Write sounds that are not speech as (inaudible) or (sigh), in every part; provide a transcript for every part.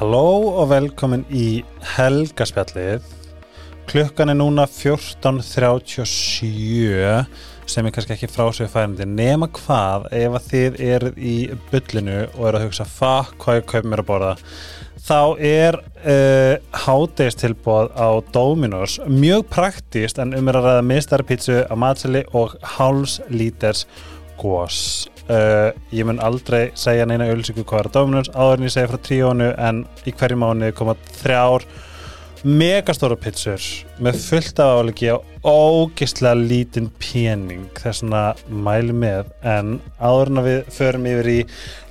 Halló og velkomin í helgaspjallið. Klukkan er núna 14.37 sem er kannski ekki frásögu færandi nema hvað ef að þið eruð í bullinu og eru að hugsa fuck hvað ég kaup mér að borða? Þá er uh, hádegistilbóð á Dominos. Mjög praktíst en um er að ræða mistarpítsu á matseli og háls líters gós uh, ég mun aldrei segja neina ölsingu hvað er Dominos áður en ég segja frá tríónu en í hverju mánu koma þrjár megastóra pítsur með fullt af áliki á ógislega lítinn pening. Þess að mæli með en áður en við förum yfir í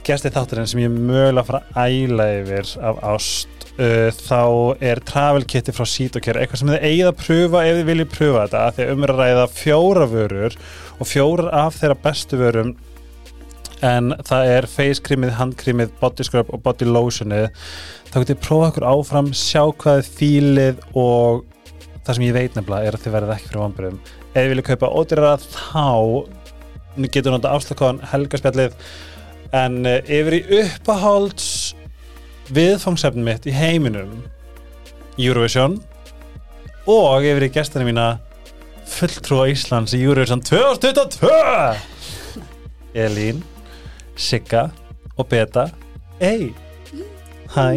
gesti þátturinn sem ég mögulega fara að æla yfir af ást uh, þá er travel kiti frá Sítokjör eitthvað sem þið eigið að pröfa ef þið viljið pröfa þetta að umræða fjóra vörur og fjórar af þeirra bestu vörum en það er face creamið, handcreamið, body scrub og body lotionið. Þá getur þið prófað okkur áfram, sjá hvað þið fílið og það sem ég veit nefnilega er að þið verðið ekki fyrir vamburum ef þið viljið kaupa ódýrara þá getur nota afslökkaðan helgarspjallið en uh, yfir í uppahálds viðfangsefnum mitt í heiminum Eurovision. Og yfir í gestana mína fulltrúa Íslands í Eurovision 2022 (laughs) Elín Sigga og Beta. Ei, hæ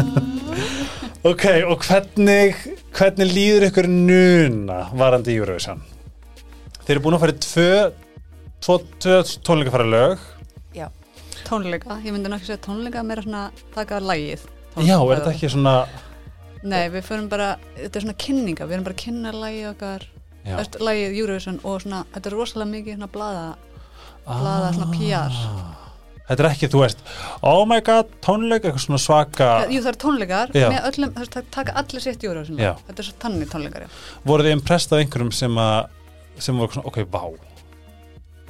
(laughs) Ok, og hvernig hvernig líður ykkur núna varandi Eurovision? Þeir eru búin að fara í tvö tvo, tvö tónleikafæra lög. Tónleika, ég myndi náttúrulega segja tónleika meira svona taka lægið Já, er þetta ekki svona Nei, við förum bara, þetta er svona kynninga. Við erum bara að kynna lægið okkar. Já. Lægið Eurovision og svona, þetta er rosalega mikið svona blaða blaða svona PR. Ah. Þetta er ekki, þú veist Oh my god, tónleik, eitthvað svona svaka Jú, það eru tónleikar Já. með öllum, það er taka allir sitt Eurovision Já. lag. þetta er svo tannig tónleikar, já Voru þið impressed af einhverjum sem að sem voru svona, ok, vá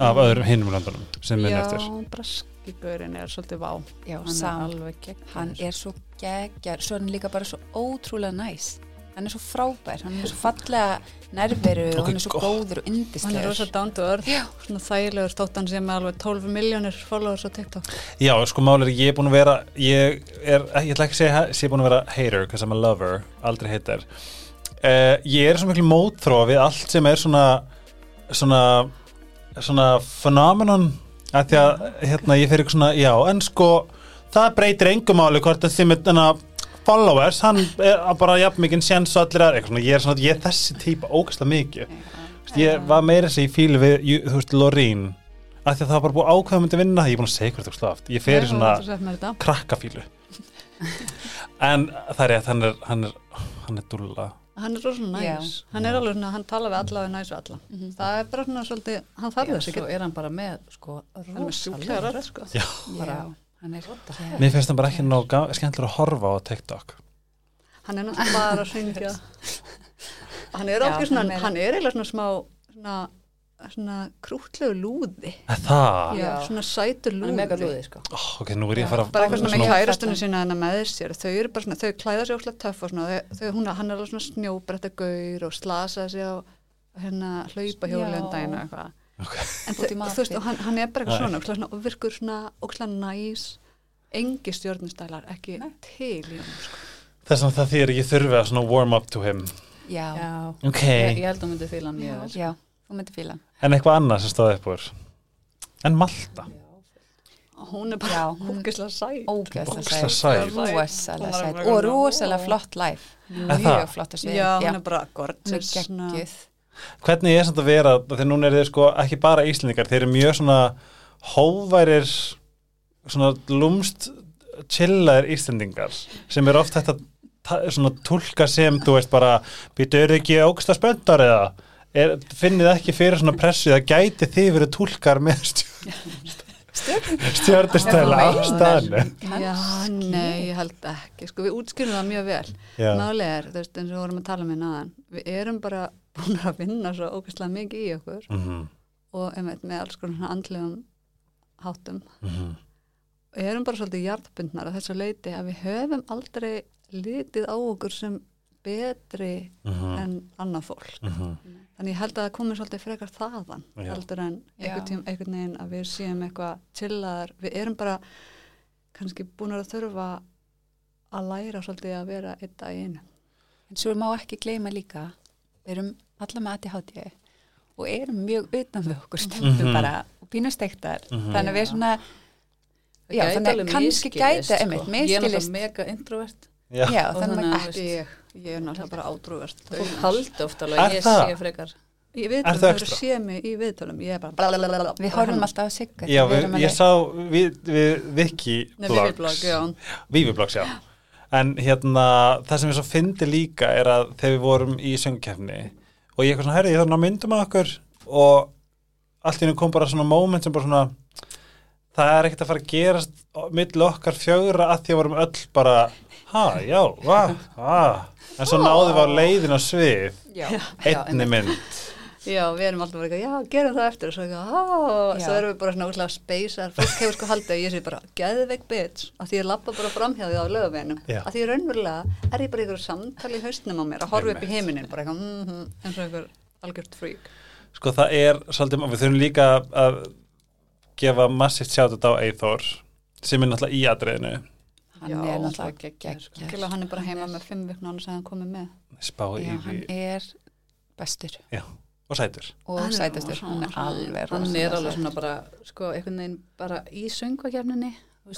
af Mm. öðrum hinum landunum sem minn Já, eftir braskigurinn er svolítið vá Já, hann er sam, alveg gegn hann er svo geggjar, svo er hann líka bara svo ótrúlega næs hann er svo frábær, hann er svo fallega nærveru Ok, og hann er svo góður og hann er yndislegur rosa down to earth Já. svona þægilegur stótt hann sem er alveg 12 miljónir followers á TikTok. Já, sko máli er, ég er búin að vera ég er, ég ætla ekki að segja ég er búin að vera hater, because I'm a lover aldrei hater. Uh, ég er svo miklu mótþróa við allt sem er svona svona svona phenomenon að því að hérna ég fyrir svona, já, en sko það breytir engum máli hvort að þið með þennan followers, hann er bara jafn mikið séns og allir aðra, ég er svona ég er þessi típa ógæslega mikið. Ég var meira þess að ég fíli við, þú veist, Lorín. Að því að það var bara búið ákveða myndi vinna ég er búin að segja hvert það oft, ég fer í svona krakkafílu. En það er rétt, hann er hann er, hann er dúlla. Hann er rosa næs, Já. hann er alveg svona hann tala við alla og er næs við alla. Mhm. það er bara svona svolítið, hann þarf þess ekki. er hann bara með sko hann er með sjúklega rosalega sko. Bara, mér finnst það bara ekki nóg skemmtilega að horfa á TikTok. Hann er náttúrulega bara að syngja (laughs) hann er okkur svona, hann er- hann er eiginlega svona smá svona, svona krútlegu lúði. Er það? já, svona sætur hann er lúði mega lúði. sko. Oh, ok, nú er ég að fara bara eitthvað svona með kærastunni sína hennar með sér. Þau eru bara svona, þau klæða sér óslega töff og svona, þau, þau, hún, hann er alveg svona snjóbretta gaur og slasa sig á hérna hlaupa hjólið Já. daginn og eitthvað Ok. en mati. þú veist, og hann, hann er bara eitthvað svona, svona og virkur svona ókslega næs engi stjórnustælar, ekki Nei. til í hann sko. þess að það þýr ég þurfi að svona warm up to him. Já, já, ok, ég, ég held að hún myndi fíla hann já, þú myndir fíla hann. en eitthvað annað sem stóði upp úr? En Malta? Og hún er bara Já, hún- ógislega sæt. ógeðslega Ógeðslega sæt. Sæt. rosalega Hún var sæt. Bara og rosalega flott það? mjög flott að já, svið hún er bara gorgeous svona- hvernig er samt að vera þegar núna er þið sko ekki bara Íslendingar þeir eru mjög svona hóværir svona lúmst chillaðir Íslendingar sem er oft þetta ta- svona tólka sem þú veist bara býtu eru ekki ógsta spöntar eða? Er, finnið ekki fyrir svona pressu það gæti þið verið tólkar með stjórnistæla á staðinu já, nei, ég held ekki. Sko, við útskýrum það mjög vel. Já. málega er, þú veist, eins og við vorum að tala með náðan við erum bara búin að vinna svo ógislega mikið í okkur Mhm, og einmitt, með alls konar andlegum háttum mhm. og erum bara svolítið hjartbundnar að þess að leiti að við höfum aldrei litið á okkur sem betri Mhm, en annað fólk mhm. þannig ég held að það komi svolítið frekar þaðan Já. heldur en einhvern, tím, einhvern veginn að við séum eitthvað chillaðar, við erum bara kannski búin að þurfa að læra svolítið að vera einn dag í einu. En svo má ekki gleyma líka, við erum alla með ADHD og erum mjög utan við okkur stundum Mhm. bara og pínustektar. Mhm. Þannig að við Já. svona, Já, gæti þannig alveg kannski misskilist, gæti, sko. einmitt, Ég er náttúrulega mega introvert Já. já, Og þannig að að- Ekki ég, ég er náttúrulega bara átrúverst. Fólk haldi ofta alveg að ég það? sé frekar Er viðtölum, það þau sé mig í viðtölum, ég er við horfum alltaf á sigga. Ég sá við, við Viki Nei, blogs Vivi blog, já. En hérna, það sem ég svo fyndi líka er að þegar við vorum í söngkefni og ég eitthvað svona, herri, ég þarf að myndum að okkur. Og allt í hennu kom bara svona moment sem bara svona það er ekkert að fara að gerast milli okkar fjögra að því að vorum öll bara, ha, já, va, va en svo náðum við á leiðin á svið. Já, einni mynd Já, við erum alltaf bara eitthvað, já, gerum það eftir og svo eitthvað, Já. svo erum við bara svona úrslega speysar, fólk hefur sko haldið að ég sé bara geðveik bitch, að því ég lappa bara framhjá því á lögaveginum, Já. að því raunverulega er ég bara í ykkur samtali í hausnum á mér að horfa upp í heiminin, bara eitthvað, mm -hmm, eins og ykkur algjört frík. Sko það er svolítið, við þurfum líka að gefa massíft sjátt á Eithor sem er náttúrulega í atriðinu hann Já, er náttúrulega geggjað, sko. hann er bara heima með fimm vikna annars að hann komið með. spá Já, í hann því er bestur Já, og sætur og sætastur, hann er alveg hann er alveg svona bara sko, einhvern veginn bara í söngvakefninni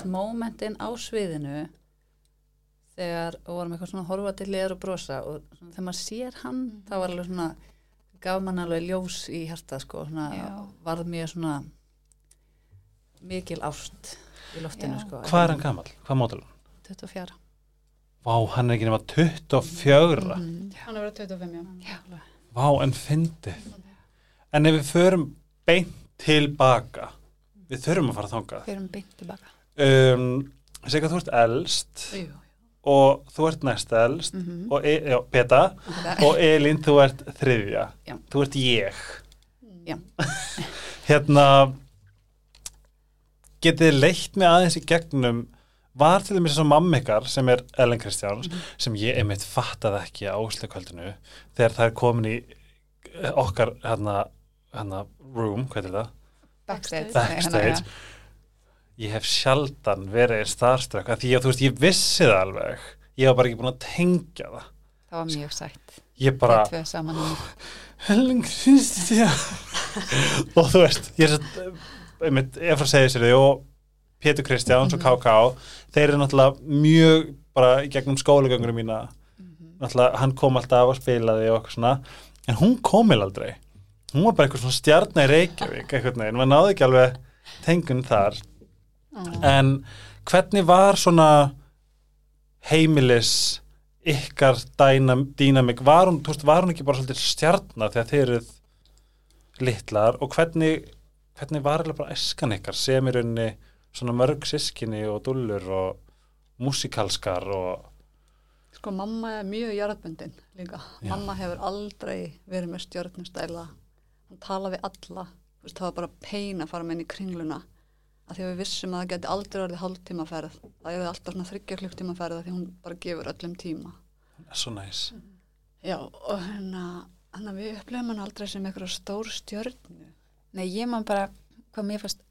momentin á sviðinu þegar vorum eitthvað svona að horfa til liður og brosa og svona, þegar maður sér hann Mhm. þá var alveg svona gaf mann alveg ljós í hjarta sko, varð mjög svona mikil ást í loftinu sko, Hvað er hann gamall? Hvað mótil hann? 24 Vá, hann er ekki nema 24 Mhm. Hann er verið 25, já. Já. Vá, en fyndið. En ef við förum beint tilbaka við þurfum að fara þangað. Við erum beint tilbaka um, Sigga, þú ert elst Jú, og þú ert næst elst Mhm. og e já, Peta og Elín, þú ert þriðja. Já. þú ert ég. Já. hérna getið leitt mig aðeins í gegnum var til dæmis eins og mamma ykkar sem er Ellen Kristjáns sem ég einmitt fattaði ekki á úsleikvöldinu þegar það er komin í eh, okkar hérna, hérna room, hvað er það? backstage, Backstage. ég hef sjaldan verið starstruck að því að þú veist, ég vissi það alveg. Ég var bara ekki búin að tengja það. Það var mjög sætt. Ég bara, Þið tvö saman um (laughs) Helen Kristján. (laughs) Og þú veist ég er svo, einmitt, Efra segir sér þau og Pétur Kristjáns og KK þeir eru náttúrulega mjög bara í gegnum skólagöngurum mína. Náttúrulega hann kom alltaf og spilaði og eitthvað svona en hún komil aldrei. Hún var bara eitthvað svona stjarnar í Reykjavík eitthvað neginn, maður náði ekki alveg tengun þar. En hvernig var svona heimilis ykkar dýnamik var var hún ekki bara svolítið stjarnar þegar þeir eruð litlar? Og hvernig hvernig var eða bara eskan ykkar sem í rauninni svona mörg sískinni og dullur og músikalskar og Sko mamma er mjög jarðbundin líka. Já. Mamma hefur aldrei verið með stjörnustæla. Hann tala við alla. Veist, það var bara pein að fara með henni í kringluna. Að því að við vissum að það geti aldrei orðið hálftímaferð. Það er alltaf svona þryggja klukktímaferð af því hún bara gefur öllum tíma. svo næs Já, og hérna, hann að við upplifum hann aldrei sem eitthvað stór stjörnu. Nei, ég man bara hvað mér fannst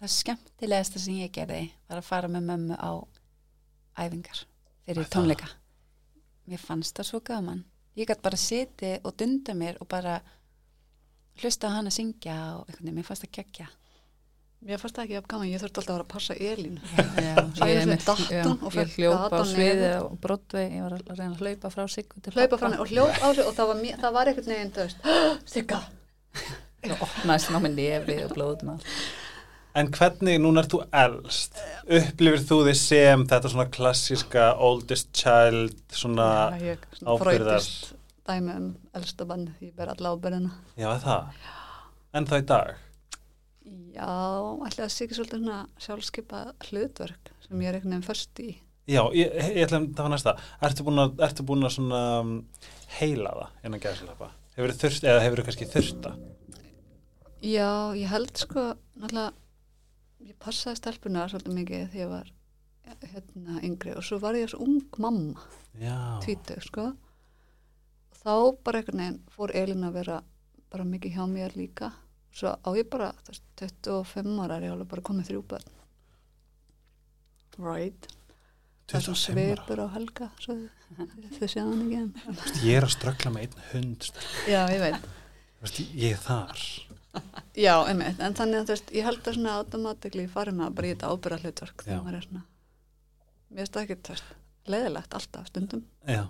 það skemmtilegasta sem ég gerði var að fara með mömmu á æfingar fyrir það. tónleika. Mér fannst það svo gaman. Ég gæti bara siti og dunda mér og bara hlusta á hann að syngja og einhvern veginn, mér fannst það geggja. Mér fannst það ekki af gaman, ég þurfti alltaf að vera að passa Elín. Já, Svo ég, ég einmitt- datt hún já, og ég fékk hljópa á sviði og brotvei, ég var að reyna að hlaupa frá til Hlaupa frá henni og hljóp á sig og það var, mér- það var einhvern veginn, þú veist, (gasps) Sigga. og opnaðist ná með nefi og blóðum. En hvernig, núna ert þú elst, upplifir þú þið sem þetta svona klassíska oldest child, svona, Já, ég fröytist dæmi um elsta bann, ég ber alla ábyrðina. já, er það, en það í dag, Já, að sé ekki svolítið svona sjálfskipa hlutverk sem ég er einhvern veginn först í. já, ég, ég ætla að það var næsta, ertu búin að, ertu búin að svona um, heila það innan gæðslapa, hefur þurft, eða hefur kannski þurft það, Já, ég held sko, náttúrulega, ég passaði stelpuna svolítið mikið þegar ég var hérna yngri og svo var ég svo ung mamma, já, tvítug, sko. Og þá bara einhvern veginn fór Elin að vera bara mikið hjá mér líka. Svo á ég bara, þú veist, 25 ára er ég alveg bara komið þrjú börn. Right. það er svona 25 ára. svipur á helga svo þau séu hann ekki Ég er að ströggla með einn hund stelpa. já, ég veit Ég er þar já, einmitt, en þannig að þú veist, ég held að svona automatikli farið með að bara í þetta ábyrra hlutverk þegar maður er svona mér finnst það ekki, þú veist, leiðilegt alltaf stundum. Já.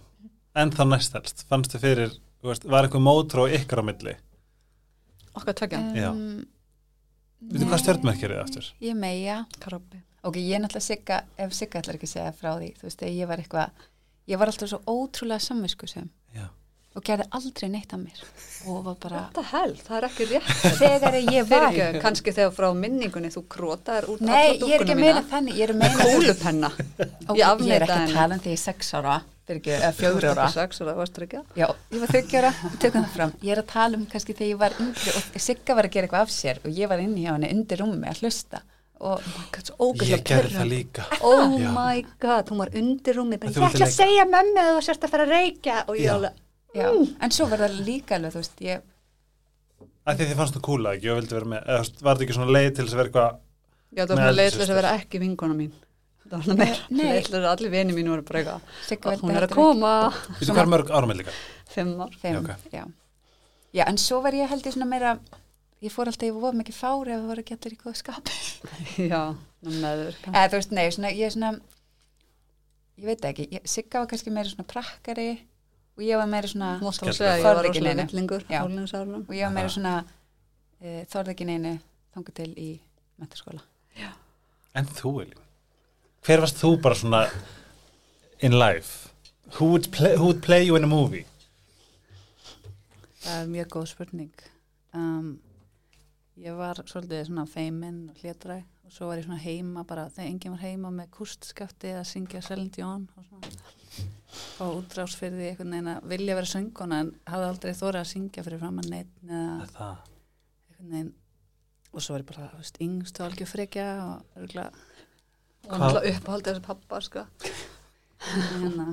En þá næst helst, fannstu fyrir þú veist, Var eitthvað mótró ykkur á milli? Okkar tvekja, Já. Um, Veitu hvað stjörnmerkir er aftur? Ég meia krabbi Ok, ég er náttúrulega sigga, ef sigga ætlar ekki að segja frá því, þú veist, ég var eitthvað, ég var alltaf svo ótrúlega samviskusum. Og gerði aldrei neitt af mér. Og var bara, þetta held, það er ekki rétt. Þegar ég var, fyrir ekki, kannski þegar frá minningunni þú krótaðir út nei, ég er ekki að meina þannig, ég er að meina, kúlupenna. Ok, ég ég er ekki að tala um því ég er sex ára, eða fjögur ára, já, ég var þryggjára, tökum það fram, ég er að tala um kannski þegar ég var yngri og sigga var að gera eitthvað af sér og ég var inni hjá henni undir rúmi að hlusta. Og Ég gerði það líka. Oh Já. my god, hún var undir rúmi ég ætla að segja mömmu að þú sérst að fara að reykja. Og ég Já. alveg, Já, en svo var það líka alveg, þú veist, ég, því þið fannst það kúla ekki? Og vildi vera með eða, þú veist, Var þetta ekki svona leið til þess að vera eitthvað já það var Með svona leið til þess að vera ekki vinkona mín. Það var svona meir, Nei. leið til þess að allir vini mín voru bara eitthvað hún er að koma. Veitu hvað er mörg áramil líka? fimm ár. Fimm, Já, ok. já. já, en svo var ég held ég svona meira, ég fór alltaf, ég voru mikið fári ef það voru í góða skap. (laughs) já, meðvirka Eða þú veist, nei, svona, ég er svona, ég og ég var meira svona, Já. hálfinsárunum og ég var meira svona, e, þorði ekki neinu, þangu til í mentaskóla. En þú, Elín Hver varst þú bara svona in life? Who would play, who would play you in a movie? Það er mjög góð spurning. Um, ég var svolítið svona feiminn og hlétræ og svo var ég svona heima bara, þegar enginn var heima með kústskafti að syngja Celine Dion og svona og útrás fyrir því einhvern veginn að vilja vera sönguna en hafði aldrei þórið að syngja fyrir fram að neitt eða einhvern veginn og svo var ég bara, þú veist, yngst og algjör frekja og örgulega og náttúrulega uppáhaldið þessi pappa sko. hérna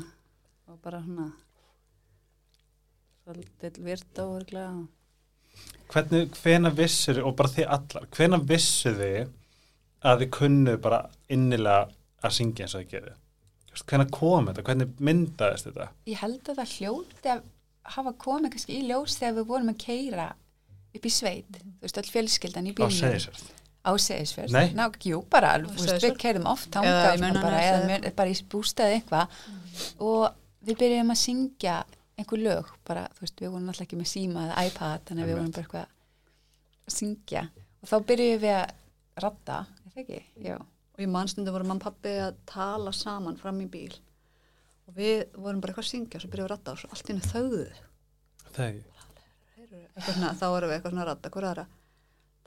og bara svona svolítið virta og örgulega Hvernig, hvena vissur og bara þið allar, hvena vissu þið að þið kunnu bara innilega að syngja eins og þið gerðu? Hvena kom þetta? Hvernig myndaðist þetta? Ég held að það hljóti að hafa komið kannski í ljós þegar við vorum að keira upp í sveit, þú veist, öll fjölskyldan í Á bílnum. segisverð. Á? Nei. Ná, jú, bara, Á þú veist, við keirðum oft í Munanes bara, eða bara í bústaði eitthvað og við byrjum að syngja einhver lög, bara, þú veist, við vorum alltaf ekki með síma eða iPad, þannig að við vorum bara eitthvað að syngja og þá byrjum við að radda, er það ekki? Já. Og í mannstundum voru mann pappi að tala saman fram í bíl. Og við vorum bara eitthvað að syngja og svo byrjuðum við að radda og svo allt í Þegar. eitthvað svona, þá vorum við eitthvað svona að radda hver aðra.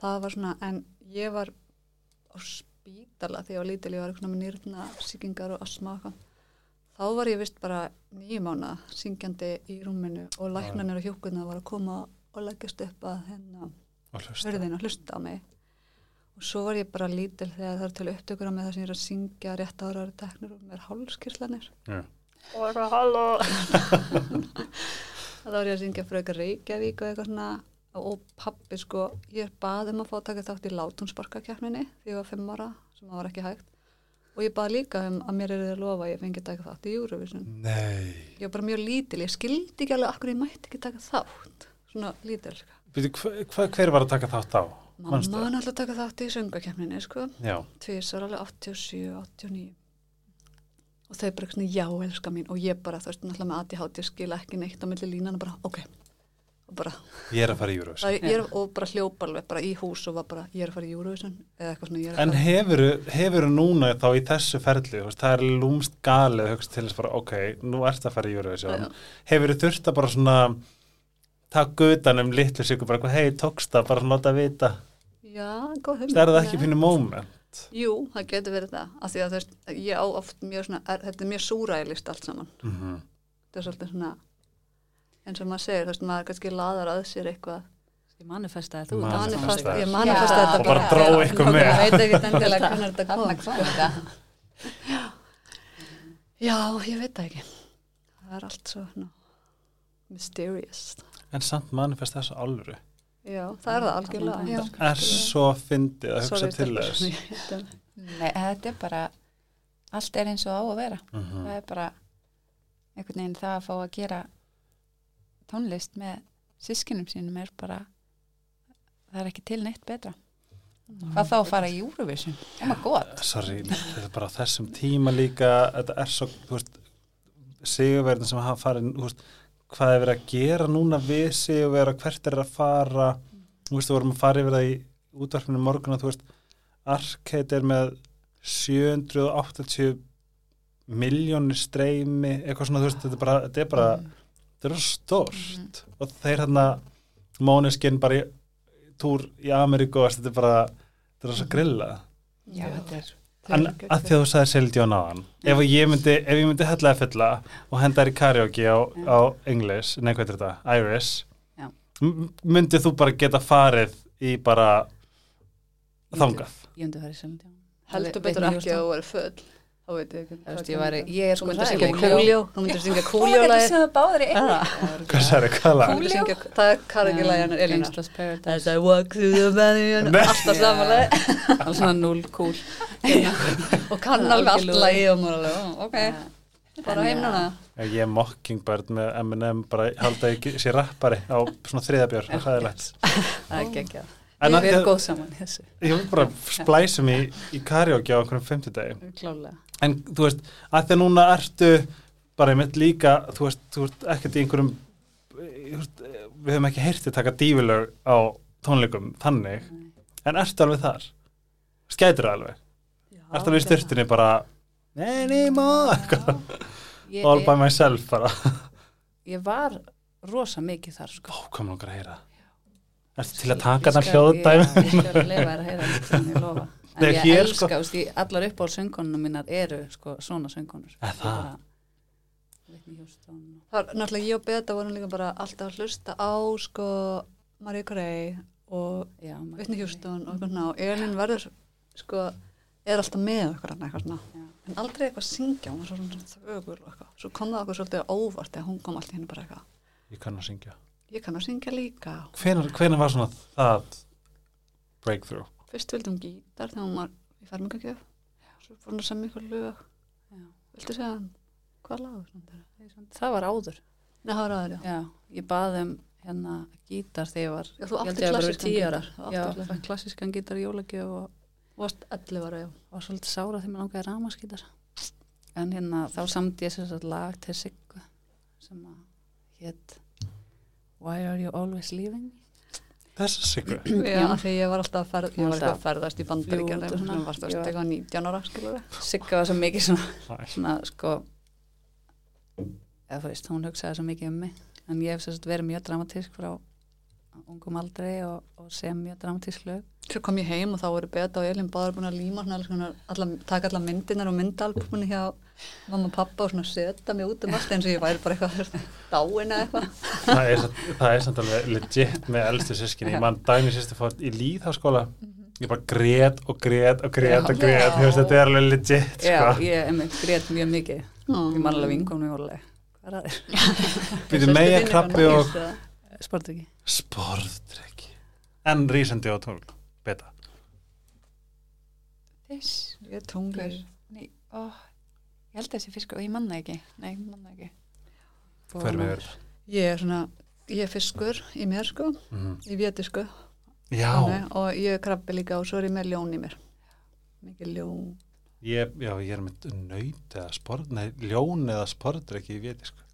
Það var svona, en ég var á spítala þegar ég var lítil ég var eitthvað með nýrna síkingar og asma og þá var ég vist bara nýju mánu syngjandi í rúminu og læknarnir og hjúkurna var að koma og leggjast upp að hlusta. hörðin og hlusta á mig og svo var ég bara lítil þegar það er til upptökur á mig þar sem ég er að syngja rétt ára ára teknur og með hálskýrslanir Já. og eitthvað halló (laughs) þá var ég að syngja eitthvað Reykjavík og eitthvað svona og pappi sko, ég bað um að fá að taka þátt í látúnsparkakefninni því ég var fimm ára sem það var ekki hægt og ég bað líka um að mér er að lofa að ég fengi að taka þátt í Eurovision Nei. ég var bara mjög lítil, ég skildi ekki alveg akkur ég mætti ekki taka þátt svona lítil sko. Býtu, hver, hver, hver var að taka þátt á? Mamma Manstu? var náttúrulega að taka þátt í söngakefninni sko Já. tvisar alveg 87, 89 og þau bara svona já, elska mín. Og ég bara, þú veist, náttúrulega með ADHD skila ekki neitt á milli línan og bara, ok. Og bara, Ég er að fara í Eurovision. það, ég er, og bara hljópa alveg bara í hús og var bara, ég er að fara í Eurovision. Eða eitthvað svona, ég er að En fara hefuru, hefuru núna þá í þessu ferli, þú veist, það er lúmst galið hugst til þess bara, ok, nú ert að fara í Eurovision. Já. Hefuru þurft að bara svona taka utan um litlu sigur, bara, hei, tókst það, bara láta að vita. já, góð hugmynd Það er það ekki fyrir moment. Jú, það getur verið það, af því að þú veist, ég á oft mjög svona, er, þetta er mjög súræðilist allt saman, Mm þetta er svolítið svona eins og maður segir, þú veist, maður kannski laðar að sér eitthvað ég manifestaði þú Manifestaði. manifest, Manifestaði. ég manifesta Já. þetta Og bara dró ykkur með. ég veit ekki endilega (laughs) hvernig þetta kom kom þetta. já, ég veit það ekki það er allt svo no, mysterious En samt manifest þessu alvöru. já, það er það algjörlega Já. Er svo fyndið að hugsa til þess. Nei, þetta er bara allt er eins og á að vera Mhm. það er bara einhvern veginn það að fá að gera tónlist með sískinum sínum er bara það er ekki til neitt betra hvað þá að fara í Eurovision oh my god sorry, þetta er bara þessum tíma líka þetta er svo, þú veist sigurverðin sem hafa farið þú veist, hvað er verið að gera núna við sigurverða, hvert er að fara. Þú veist, þú vorum að fara yfir það í útvarpinu morgun og þú veist Arcade er með 780 miljónir streymi, eitthvað svona þú veist, þetta er bara, þetta er bara þetta er svo stórt og þeir hérna Måneskin bara í túr í Ameríku og þetta er bara þetta er svo grilla já, þetta er En að því að þú sagði á hann ef ég myndi, ef ég myndi hella að fylla og henda þær í karaoke á, á English, nei hvað er þetta, Iris. Já. myndið þú bara geta farið í bara þangað? Ég myndi í Selindján heldur betur ekki að þú verið full þá veit ég ekki Þú veist, ég væri, ég er sko myndir syngja kúljó. Þú myndir syngja lag? það er karaoke-lagi hennar Elina Gangsta's Paradise. As I walk through the valley alltaf samanlega Alls svona null cool (laughs) og kann alveg allt Algjörlega. lagi og maður alveg, ó, ok, bara heim núna Ég er Mockingbird með Eminem bara halda ekki sér rappari á svona þriðabjör, (laughs) það er hæðilegt Það er ekki ekki að Við erum að- góð saman Ég vil bara splæsum í, í karaoke á einhverjum fimmtudegi. Klálega En þú veist, að því að núna ertu bara einmitt líka, þú veist, þú veist ekkert í einhverjum veist, við höfum ekki heyrtið taka dífilög á tónleikum þannig, en ertu alveg þar? Skætur alveg? ertu alveg í styrtunni bara anymore, ég, all by ég, myself bara, ég var rosa mikið þar sko. Ó, mér langar að heyra? Ertu til að taka Ég þarna skal- hljóðdæmi? Já, ég skal lefa þér að heyra ég lofa En Nei, ég hér, elska, sko. sko. því, allar upp á söngunum mínar eru sko, svona söngunur Er það? Það er náttúrulega ég og Beta vorum líka bara alltaf að hlusta á sko Marie Carey og Whitney Houston og eitthvað svona og Elin verður sko er alltaf með okkur hann eitthvað svona en aldrei eitthvað að syngja, hún var svo svona þögur og eitthvað, svo kom það okkur svolítið óvart þegar hún kom alltaf henni bara eitthvað Ég kann að syngja ég kann að syngja líka Hvenær, hvenær var svona það breakthrough? Fyrst vildum gítar þegar hún var í fermingagjöf svo fór hún að semja ykkur lög Já. viltu segja hann hvað lag svona þetta? Það var áður Nei, það var aður, já. Já, ég baði um hérna gítar þegar ég var Já, þú átti klassískan gítar. Þú átti klassískan gítar í jólagjöf og varst 11 ára, já. var svolítið sára þegar mér langaði ramaskítar en hérna þá samdi ég sér satt lag til Siggu sem að hétt Why are you always leaving me? Þessi sigur (clears throat) Já, því ég var alltaf að ferð, ég var alltaf að ferðast í bandaríkjana og svona. varst að stega 19 ára. Sigga var svo mikið svona, svona sko eða þú veist, hún hugsaði svo mikið um mig. En ég hef sagt verið mjög dramatísk frá ungum aldrei og, og sem mjög dramatísk lög Svo kom ég heim og þá voru Beta og Elin báður búin að líma svona, alla, taka alla myndinar og myndalbumunni hjá mamma og pappa og svona setja mig út um allt eins og ég væri bara eitthvað dáin eða eitthvað. það er, samt- það er samt alveg legit með elstu sískinni, ég mann dæmi sýstu fór í líðháskóla, ég bara grét og grét og grét og Já. grét þú veist, þetta er alveg legit Já, sko. ég einmitt grét mjög mikið ég man alveg hvað er það? Býtu meja krabbi og Sport ekki sporðdrykki en rísandi og tól, beta. Fisk Ég er tunglir. Nei, ó, ég held þessi fiskur og ég manna ekki. Nei, ég manna ekki. Hver með þér? Ég er svona, ég er fiskur í mér sko, Mhm. í vétisku já, og ég er krabbi líka og svo er ég með ljón í mér. Mikið ljón. ég, já, ég er með nöyt eða sport, nei, ljón eða sporðdrykki, ég veit sko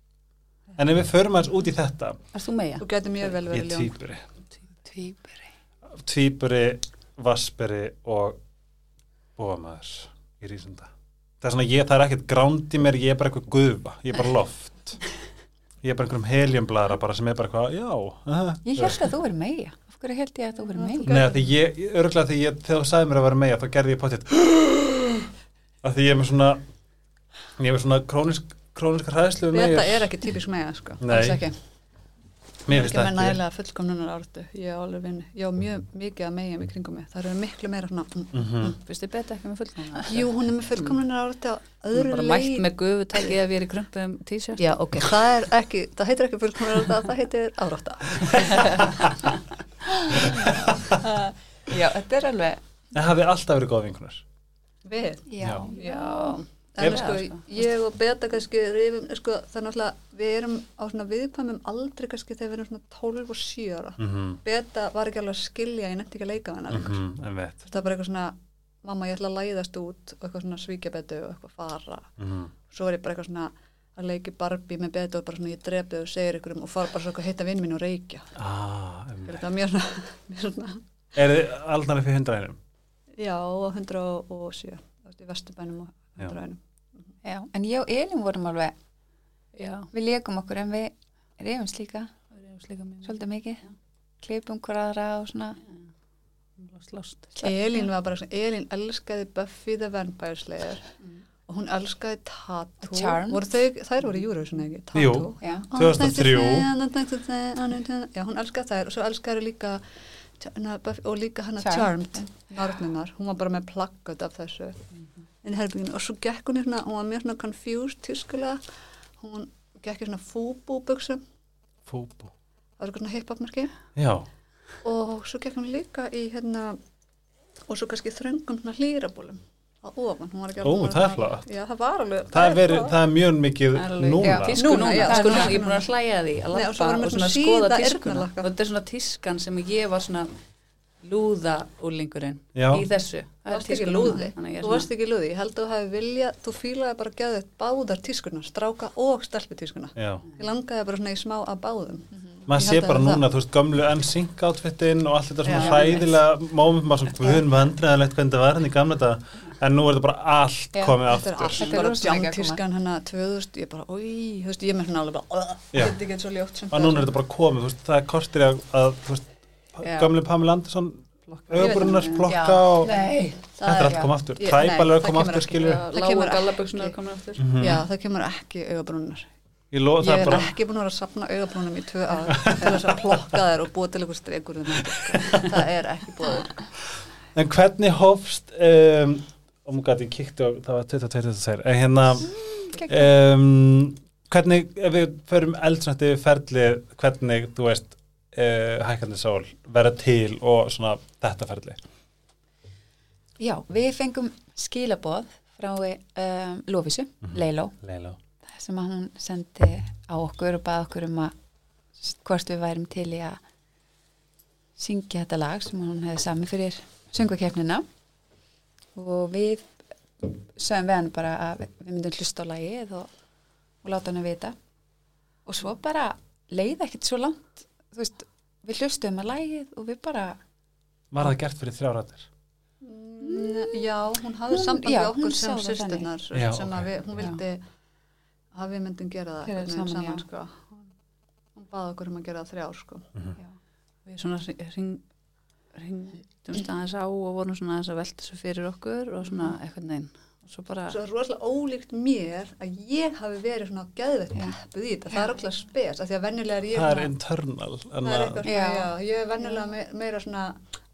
en ef við förum aðeins út í þetta. Erst þú? Þú getur mjög vel ég verið er ljón. týpuri Tvíburi tvíburi, vassberi og bóamaður í rísunda. Það er svona, ég, það er ekkert gránd í mér, ég er bara eitthvað gufa ég er bara loft. Ég er bara einhverjum heljumbladra bara sem er bara eitthvað, já aha, Ég held að þú verið meia Af hverju held ég að þú verið meia? Nei, því ég, örgulega því ég, þegar þú sagði mér að vera með þá gerði ég potið (gasps) að því ég er með svona ég er með svona krónisk, krónisk hræðslu með Beta er ekki típisk með sko, Nei. alls ekki. mér ekki finnst með ekki. nægilega fullkomnunar áratu. Ég á alveg vinni, ég á mjög mikið að megin í kringum mig, það eru miklu meira svona mm, Mhm. Fyrst þið beta ekki með fullkomna jú, hún er með fullkomnunar áratu á öðru Bara mætt með gufu tækið ef ég er í krumpum t-shirt. Já, ok, það er ekki, það heitir ekki fullkomnunar áratu það heitir árata (laughs) Já, þetta er alveg Það hafi alltaf verið góð vinkunar við, Já, já, En sko, ég og Beta kannski rifum, sko, það er náttúrulega, við erum á svona viðkvæmum aldrei kannski þegar við erum svona 12 og 7 ára. Mhm, Beta var ekki alveg að skilja, ég nefndi ekki að leika við hennar. Mm mhm, veit Það er bara eitthvað svona, mamma ég ætla að læðast út og eitthvað svona svíkja Betu og eitthvað fara. Mhm. Svo var ég bara eitthvað svona að leiki Barbie með Betu og bara svona ég drepi og segir ykkur um og fara bara svo eitthvað að hitta vinn mín og reykja. ah. Það er mjög svona, (laughs) svona, Er þið aldnar upp í hundraðinum? já, á 107, það veist, í Vesturbænum og Já. 101. Já, en ég og Elin vorum alveg, Já, við leikum okkur en við erum slíka mjög svolítið mikið, Já. klipum hver aðra og svona. Slást. Elín var bara svona, Elín elskaði Buffy the Vampire Slayer og hún elskaði Tattoo þær voru í Eurovision ekki? Tattoo. Jú. Já, 2003. Já, hún elskaði þær og svo elskaði líka og líka hana Charmed. Charmed, Nornunar, hún var bara með plakkat af þessu inn í herbygginu og svo gekk hún í svona, hún var mjög svona confused tískulega, hún gekk í svona fúbú-buksum, Fúbú. Það var svona hip-hop-merki. Já, og svo gekk hún líka í hérna og svo kannski þröngum svona hlýrabólum á ofan, hún var ekki Ó, alveg- það er flott. Já, það var alveg það er, verið, það er mjög mikið núna. Já. Tísku Núna, já, sko, núna. ég er búin að hlæja að því að Nei, og svo lappa og svona skoða tískuna þetta er svona tískan sem ég var svona lúða úlingurinn Já. í þessu Þú Það er varst ekki tískan lúði, er þú varst ekki lúði, ég held að þú hefði vilja, þú fílaði bara að geða þetta báðar tískuna, stráka og stelpu tískuna. Já, Ég langaði bara svona í smá að báðum. maður Ég sé held að bara það- núna, þú veist, gömlu NSYNC outfitin og allt þetta svona Já. hræðilega móment, maður svona, við höfum vandræðilegt hvernig það var henni í gamla þetta, en nú er þetta bara allt Já, komið Þetta er aftur. Þetta er bara rosa mikið að koma. jangtískan hennar 2000, ég bara, oi, þú veist, ég með svona alveg bara, "Ugh, Já. þetta er Og er er gömlu Pamela Andersson, Já. plokka og Nei, þetta er allt komið aftur. Nei, er kemur aftur, ekki. skilur. Það Lágu kemur gallaböksunar ekki. komin aftur Mhm. Já, það kemur ekki augabrúnar. Ég Ég er bara, ekki búin að vera að sapna augabrúnum í tvö ár til þess að plokka þær og búa til einhver þetta, sko. það er ekki búið en hvernig hófst, um, oh my god, ég kíkti og það var 22-22, en hérna, um, hvernig, ef við förum eldsnætti ferlið, hvernig, þú veist, uh, hækandi sól verða til og svona þetta ferlið. já, við fengum skilaboð frá um, Lófisu, Mhm. Leiló, Leila. sem hún sendi á okkur og bað okkur um að hvort við værum til í að syngja þetta lag sem hún hefði sami fyrir söngvakeppnina og við sögum við hann bara að við myndum hlusta á lagið og, og láta hann að vita og svo bara leið ekkert svo langt þú veist, við hlustum að lagið og við bara Var það gert fyrir þrjáratir? Mm, Já, hún hafði samband já, við okkur sem Já, sem ok. að við, hún vildi að við myndum gera það veginn saman, saman, já. sko. hún baði okkur um að gera það þrjár sko. Við svona hring, hringdumst aðeins á og vorum svona aðeins að velta þessu fyrir okkur og svona eitthvað neinn svo bara, svo rosalega ólíkt mér að ég hafi verið svona geðveitt Já. peppuð í þetta, það er okkur spes af því að venjulega er ég Það er internal. það er að- eitthvað svona, Já. já, ég er venjulega me- meira svona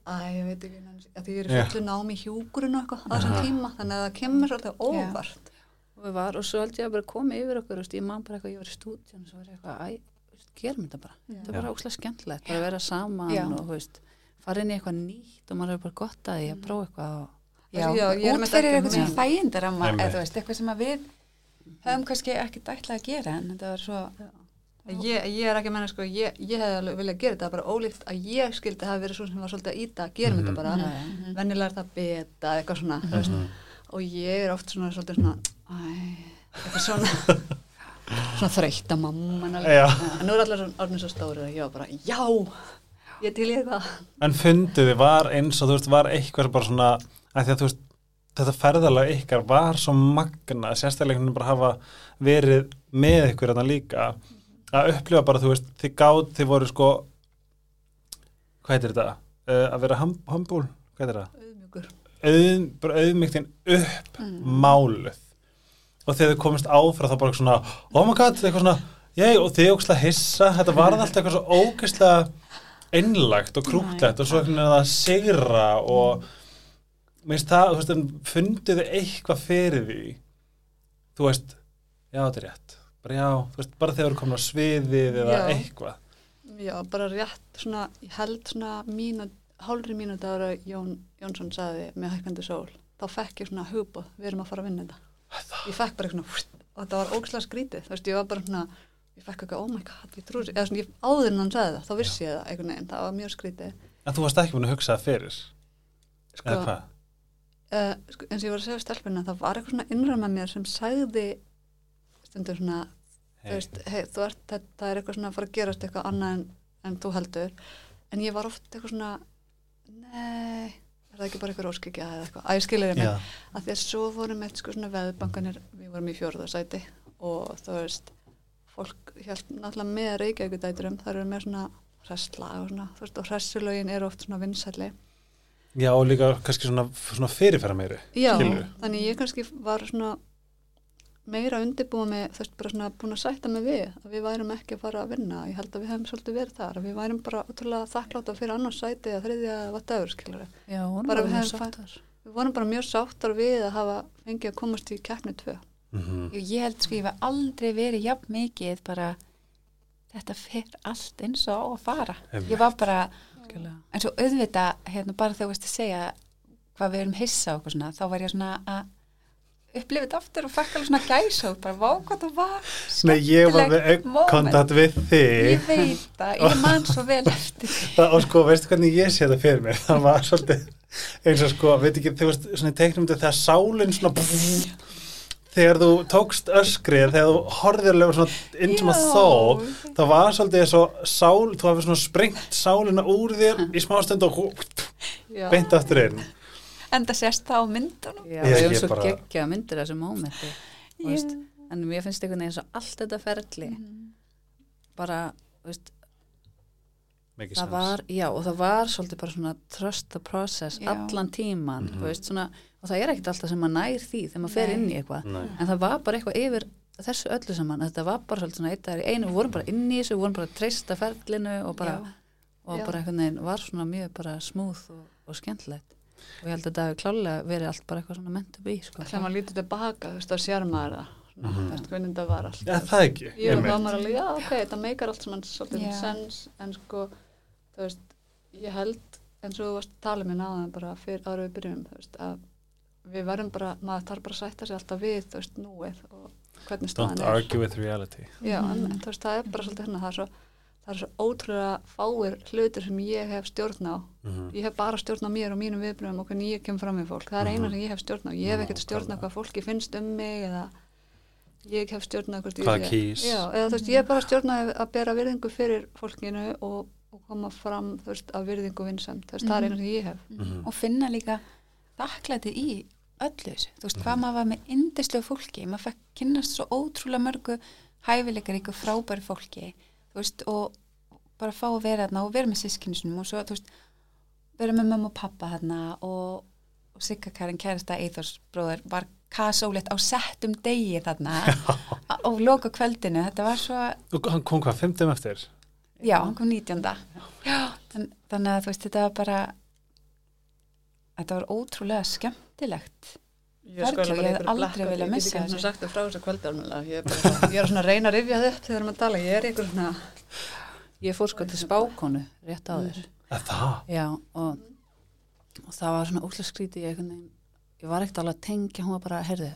að ég veit ekki að því ég er fullu námi í hjúkurinn og eitthvað á þessum tíma, þannig að það kemur svolítið óvart. Og við var og svo held ég að bara komið yfir okkur, veist, ég man bara eitthvað, ég var í stúdíun og svo var ég eitthvað, æ, gerum þetta bara. Þetta er bara óslega skemmtilegt, bara að vera saman Já. og veist, fara inn í eitthvað nýtt og maður er bara gott að því að prófa eitthvað og Já, Já, ég er út með fyrir þetta eitthvað sem veist, eitthvað sem að við höfum kannski ekki dætla að gera en þetta var svo Ég, ég er ekki að menna sko, ég, ég hef alveg viljað gera þetta bara ólíkt að ég skildi hafa verið svo sem var svolítið að íta, gerum Mhm. þetta bara, Mhm. venjulega er það beta, eitthvað svona, þú veist, Mhm. og ég er oft svona svolítið svona, eitthvað svona, (laughs) svona þreytt að mamma, en nú er allir svona orðin svo stóri og ég var bara, já, ég til ég eitthvað. En funduði var eins og þú veist, var eitthvað sem bara svona, að því að þú veist, þetta ferðalega ykkar var svo magna, sérstaklega einhvern veginn bara hafa verið með ykkur þarna líka, að upplifa bara, þú veist, þið gátt, þið voru sko, hvað heitir þetta, uh, að vera ham, hambúl, hvað heitir það? Auðmjúkur. Auð, bara auðmygtin upp máluð og þegar þið komist áfra þá bara svona, oh my god, eitthvað svona, ég, og þið ógæslega hissa, þetta varð alltaf eitthvað svo ógæslega einlagt og krútlegt og svo einhvern veginn að sigra og minnst það, þú veist, funduðu eitthvað fyrir því þú veist, já, þetta er rétt. Bara já, þú veist, bara þegar þú komin á sviðið eða Já. eitthvað. Já, bara rétt svona, ég held svona mínut, hálfri mínúti ára Jón Jónsson saði með hækkandi sól, þá fekk ég svona hugbóð, við erum að fara að vinna þetta. ég fekk bara eitthvað svona, og þetta var ógæslega skrítið þú veist, ég var bara svona ég fekk eitthvað, oh my god, ég trúi eða svona, ég, áður en hann sagði það, þá vissi ég það uh, eins og ég var að segja við stelpuna það var eitthvað svona innra með mér sem sagði stundur svona Hey. veist, hey, ert, það er eitthvað svona að fara að gerast eitthvað annað en, en þú heldur. En ég var oft eitthvað svona nei, er það ekki bara eitthvað róskikja eða eitthvað, að ég skilir ég mig? Já, að því að svo vorum eitt sko svona veðbankanir við vorum í fjórðarsæti og þú veist fólk held náttúrulega með reykjavíkudæturum það eru með svona hressla og svona, þú veist, og hressulögin eru oft svona vinsæli Já, og líka kannski svona, svona fyrirfæra meiri Já, Skilurðu? þannig ég kannski var svona meira undirbúið með þú veist bara svona búin að sætta mig við að við værum ekki að fara að vinna ég held að við hefum svolítið verið þar að við værum bara ótrúlega þakkláta fyrir annars sæti eða þriðja eða whatever skilur Já, hún Bara var við mjög hefum sáttar. við vorum bara mjög sáttar við að hafa fengið að komast í keppni tvö mm Ég, ég held sko, ég var aldrei verið jafn mikið bara þetta fer allt eins og á að fara. Einmitt. Ég var bara, eins og auðvita, hérna, bara þegar þú veist að segja hvað við erum hissa og eitthvað svona, þá var ég svona að upplifa þetta aftur og fekk alveg svona gæsa og bara vá hvað það var Nei, ég var með kontakt við þig. Ég veit það, ég man svo vel eftir og sko, veistu hvernig ég sé það fyrir mér? Það var svolítið eins og sko, veit ekki, þú veist, svona í teiknum þetta þegar sálinn svona þegar þú tókst öskrið þegar þú horfðir alveg svona into my Já. soul það var svolítið eins og sál þú hafði svona sprengt sálina úr þér í smástund og beint aftur inn. En það sést það á myndunum. Já, Ég- við erum svo bara- geggja myndir af þessu mómenti þú veist, en mér finnst einhvern veginn svo allt þetta ferli bara, þú veist, Mikið það var, já, og það var svolítið bara svona trust the process Já. allan tíman, Mhm. þú veist, svona og það er ekkert alltaf sem maður nær því þegar maður fer inn í eitthvað, en það var bara eitthvað yfir þessu öllu saman, þetta var bara svolítið svona eitt í einu, við vorum bara inn í þessu, við vorum bara að treysta ferlinu og bara, Já. og Já. bara einhvern veginn var svona mjög bara smúð og, og skemmtilegt og ég held að þetta hefur klálega verið allt bara eitthvað svona mentu bí, sko. þegar maður lítið tilbaka, þú veist, þá sér maður það svona, Mhm. þú veist, hvernig þetta var allt Já, það ekki Jú, alveg, já, ok, þetta meikar allt saman svolítið Já. sens, en sko þú veist, ég held eins og þú varst að tala mér náðan bara fyrir ára við byrjum, þú veist, að við verðum bara, maður þarf bara að sætta sig alltaf við, þú veist, núið og hvernig staðan Don't er. argue with reality Já, Mhm. en, en þú veist, það er bara svolítið hérna, það er svo það er svo ótrúlega fáir hlutir sem ég hef stjórn á Mhm. ég hef bara stjórn á mér og mínum viðbröðum og hvernig ég kem fram með fólk, það er eina Mhm. sem ég hef stjórn á ég hef ekkert stjórn á hvað fólki finnst um mig eða ég hef stjórn á hvort ég Hvaða sé- kýs. Já, eða þú veist, ég hef bara stjórn á að bera virðingu fyrir fólkinu og, og koma fram, þú veist, af virðingu vinsam, þú veist, það er eina sem ég hef. Mhm. og finna líka þakklæti í öllu þessu, þú veist, hvað maður var með indislu fólki, maður fekk kynnast svo ótrúlega mörgu hæfileikaríku frábæri fólki, þú veist og bara fá að vera þarna og vera með sískinsunum og svo, þú veist, vera með mamma og pappa þarna og, og Sigga Karin kærasta Eithors bróður var kasólegt á settum degi þarna (laughs) og loka kvöldinu, þetta var svo Og hann kom hvað, fimmtum eftir? Já, hann kom 19. Já, þann, þannig að þú veist, þetta var bara þetta var ótrúlega skemmtilegt. Ég, sko, ég bara hefði einhver aldrei viljað ég missa get ekki þessu. svona sagt það frá þessu kvöldarnulega ég, er bara- ég er svona að reyna að rifja þau upp þegar maður tala, ég er einhver svona Ég fór sko til spákonu rétt á þér Að það? Já, og, og það var svona útla skríti ég, ég var ekkert alveg að tengja hún var bara, heyrðu,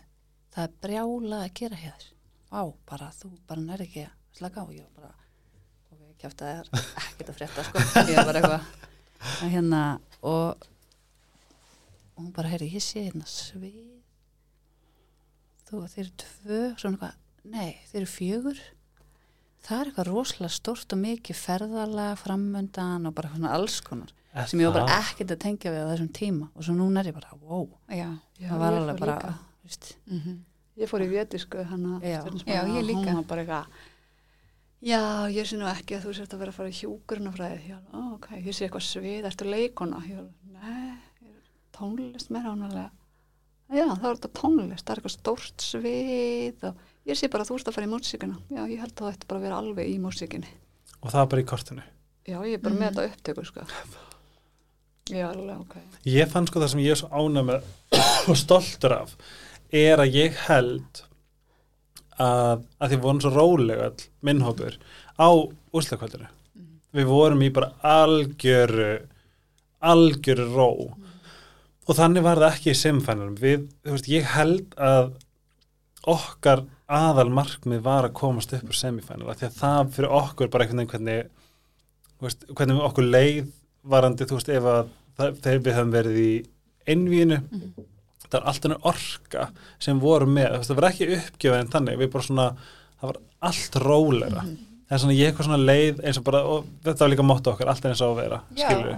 það er brjála að gera hér Vá, bara þú bara nær ekki að slaka á ég var bara, kæft að það er ekkert að frétta sko, ég var bara eitthvað að hérna og, og hún bara, heyrðu, ég sé hérna svið. Þú, þeir eru tvö svona eitthvað, nei, þeir eru fjögur. Það er eitthvað rosalega stort og mikið ferðalega framöndan og bara svona alls konar Er sem ég var bara ekkert að tengja við á þessum tíma. Og svo núna er ég bara, wow. Já. Já, það var alveg bara, líka. veist, Mm Ég fór í vétisku hann Já. Já, ég líka. Hún var bara eitthvað Já, ég sé nú ekki að þú sért að vera að fara í hjúkurinn Já, ok, ég sé eitthvað svið, ertu leikona? Já, er tónlist meira ánæglega Já, það er þetta tónlist, það er eitthvað stórt svið og ég sé bara að þú ert að fara í músíkina. Já, ég held að það ætti bara að vera alveg í músíkinni. Og það bara í kortinu? Já, ég er bara með Mhm. þetta upptöku, sko. Já, alveg, ok. Ég fann sko það sem ég er svo ánæg með (coughs) og stoltur af er að ég held að, að því við vorum svo rólega all minnhópur á úslakvöldinu við vorum í bara algjöru algjöru ró. Og þannig var það ekki í simfænum við, þú veist, ég held að okkar aðal markmið var að komast upp úr semifænal því að það fyrir okkur bara einhvern veginn hvernig veist, hvernig okkur leið varandi, þú veist, ef að það, þegar við höfum verið í einvíinu. Það er alltaf enn orka sem voru með, það var ekki uppgjöf en þannig, við bara svona, það var allt róleira, það er svona ég eitthvað svona leið eins og bara, og þetta var líka mótt okkar alltaf eins og að vera, skilur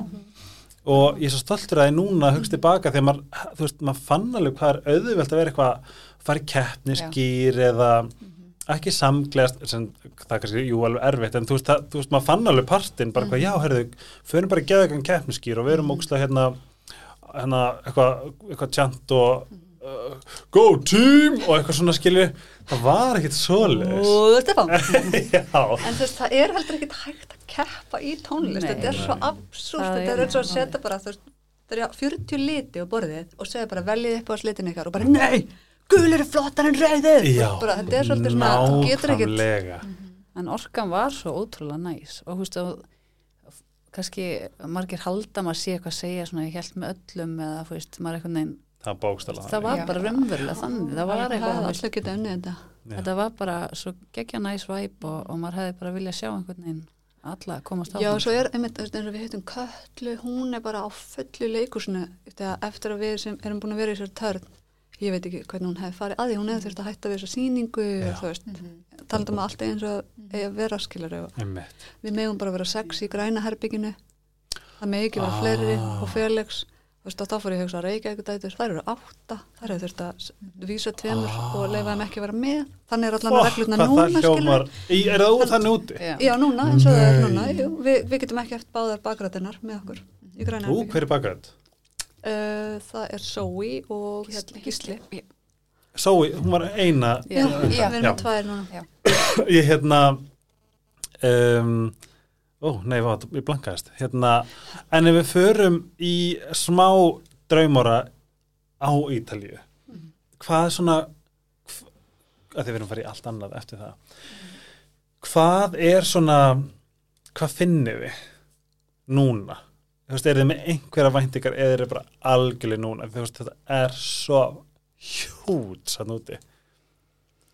og ég er svo stoltur að ég núna hugst tilbaka þegar maður, þú veist, maður fann alveg hvað er auðvelt að vera eitthvað fara í keppniskýr eða ekki samgleðast, sem það er kannski jú alveg erfitt, en þú veist, það, þú veist maður fann alveg partinn, bara eitthvað, já, herðu förum bara að geða eitthvað keppniskýr og við erum ógstlega hérna, hérna eitthvað, eitthvað tjant og uh, go team og eitthvað svona skilju það var ekkit (laughs) já, En þú veist, það er heldur ekkit hægt að keppa í tónlist, Nei. þetta er svo Það þetta er eins og að setja bara, þú veist, það er 40 liti á borðið og segja bara veljið upp á slitin ykkar og bara, nei, gul eru flottar en bara, þetta er svolítið svona, þú getur ekkit, nákvæmlega. en orkan var svo ótrúlega næs. Og þú veist að kannski margir halda maður sé eitthvað að segja svona ég held með öllum eða þú veist maður eitthvað neinn það bókstala það var bara raunverulega þannig það var eitthvað þetta. þetta var bara svo geggja næs væp og, og maður hefði bara viljað sjá einhvern veginn alla komast Já, áfram svo er, einmitt, eins og við heitum Köllu, hún er bara á fullu leikusinu eftir að við sem erum búin að vera í þessar törn, ég veit ekki hvernig hún hefði farið að því, hún hefði þurft að hætta við þessa sýningu Já. og þú veist, talandi um allt eins og eigi að vera skilur við megum bara vera sex í græna herbygginu það megi ekki vera Ah. fleiri og Felix þú veist, þá fór ég að hugsa að reykja eitthvað dætur þær eru átta, þær hefur þurft að vísa tveimur Ah. og leifa þeim ekki að vera með. Þannig er allan að reglutna hvað núna skilur í, er það úr þannig úti? Já. Já, núna, eins og það er núna. Jú, við, við getum ekki eftir báðar bakrættinnar með okkur í græna uh, Það er Zoe og hérna, Gísli Sói, hún var eina Já, Já. við erum tvær núna. (coughs) Ég hérna um, ó, nei, vá, ég blankaðist. Hérna, en ef við förum í smá draumóra á Ítalíu hvað er svona hv- að þið verðum að fara í allt annað eftir það. Hvað er svona hvað finnir við núna þú veist, er þið með einhverja væntingar eða er þið bara algjörlega núna? Þú veist, þetta er svo hjút sann úti.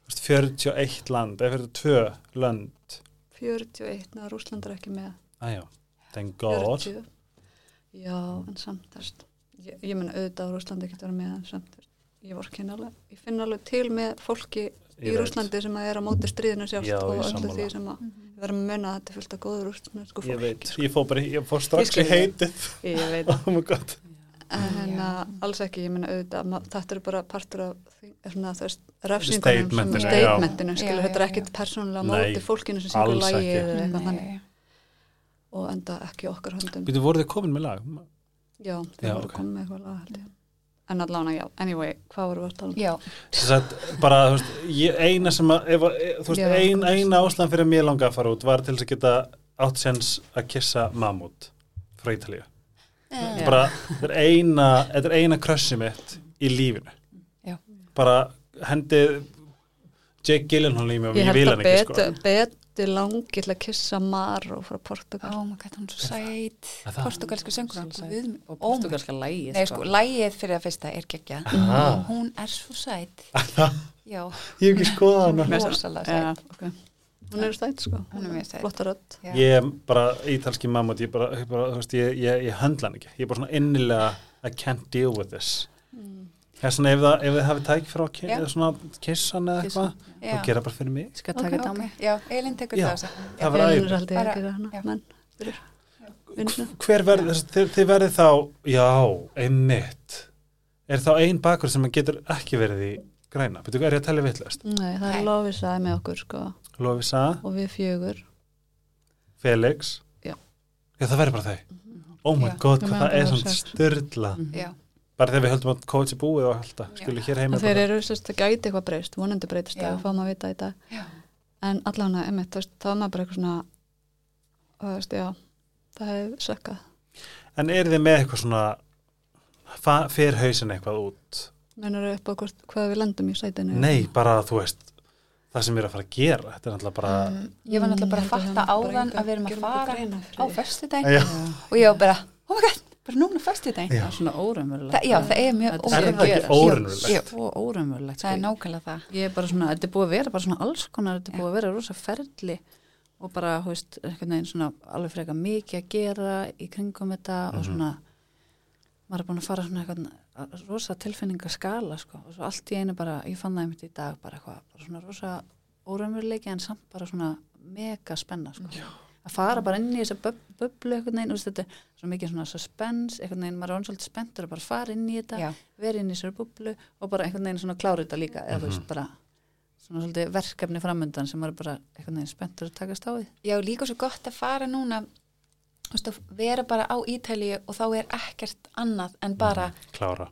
Þú veist, 41 land eða 42 lönd. 41, neða Rúsland er ekki með. Thank God. 40 Já, en samt þess ég, ég menna auðvitað á Rúslandi ekki vera með en samt þess ég vorkenni alveg, ég finn alveg til með fólki í veit. Rúslandi sem að er á móti stríðinu sjálft Já, og öllu því sem að við verðum að munna að þetta er fullt af góður rúslandsku Ég fólki veit, ég fór bara, ég fór strax í skil þig. heitið. Ég veit. (laughs) Oh my god. En hérna alls ekki, ég menna auðvitað þetta er bara partur af því, svona, þú veist, refsingunum Statementinu, sem, já. statementinu skilur, Já, þetta er já, ekkit persónulega móti fólkinu sem syngur lagi eða eitthvað þannig. Og enda ekki í okkar höndum. Býtu, voruð þið komin með lag? já, þau Já, voru ok. komið með eitthvað lag held ég en allavega, já, anyway, hvað voru við að tala um? Já, Þess að bara, þú veist, ég, eina sem að, ef, að- þú veist, ein, eina ástæðan fyrir að mér langa að fara út var til þess að geta átt sens að kissa Mammut frá Ítalíu. Þetta er bara, þetta er eina, þetta er eina krössi mitt í lífinu. Já. Bara hendið Jake Gyllenhaal í mig og ég ég vil held hann að ekki, betur, sko. Betur langi til að kissa Maró frá Portugal oh my god, hún er svo sæt það? Portugalsku söngur og Oh portugalska lægi Nei, sko, lægið fyrir að fyrsta er geggja Ah. Hún er svo sæt (laughs) Já, Ég hef ekki skoðað hana. hún er stætt sko Hún er mjög sæt. flotta rödd Já. Ég er bara ítalski Mammut, ég ég, ég, ég höndla hann ekki. Ég er bara svona innilega, I can't deal with this. Er ef þið hafið tæk frá kissan eða eitthvað, Já. þá gera bara fyrir mig. skal taka þetta á mig Já, Elin tekur Já. það á sig. Það er aldrei að Bara- gera hana menn vinnuna Hver verður, þess, þið, þið verður þá, já, einmitt. Er þá ein bakur sem getur ekki verið í græna? Betur, er ég að tellja vittlust? Nei, það er Lofisa með okkur sko Lovisa, og við fjögur Felix. Já. Já, það verður bara þau. Oh my Já. god, hvað það er svona styrla. Já, Bara þegar við höldum að kótsi búið og alltaf, skilur hér heima og þeir eru sérst að gæti eitthvað breyst vonandi breytist það, við fáum að vita í dag já, en allan að, einmitt, þú veist, þá er maður bara eitthvað svona og þú veist, já það hefur sökkað En eru þið með eitthvað svona, fer hausin eitthvað út? mennur upp á hvort, hvað við lendum í sætinu? Nei, bara þú veist það sem við erum að fara að gera þetta er náttúrulega bara Um, Ég var náttúrulega bara að fatta áðan að við erum að fara á fyrir föstudaginn Já. og ég var bara, oh my god, bara núna fyrst í Já. það er svona óraunverulegt. Það- já, það er mjög Þetta Er sé að það er sko. nákvæmlega það. Ég er bara svona, þetta er búið að vera bara svona alls konar, þetta er búið að vera rosa ferli og bara, hú veist, einhvern veginn svona alveg freka mikið að gera í kringum þetta og Mhm. svona maður er búin að fara svona eitthvað rosa tilfinningaskala, sko, og svo allt í einu bara, ég fann það einmitt í dag bara eitthvað, bara svona rosa óraunveruleiki en samt bara svona mega spenna, sko að fara bara inn í þessa bub bublu þú veist, þetta er svo mikið svona suspense, einhvern veginn, maður er ansvöld spenntur að bara fara inn í þetta verið inn í sér bublu og bara einhvern veginn svona klára þetta líka eða þú veist bara svona svolítið verkefni framöndan sem maður er bara einhvern veginn spenntur að takast á við. Já, líka svo gott að fara núna þú veist, að vera bara á Ítalíu og þá er ekkert annað en bara Klára.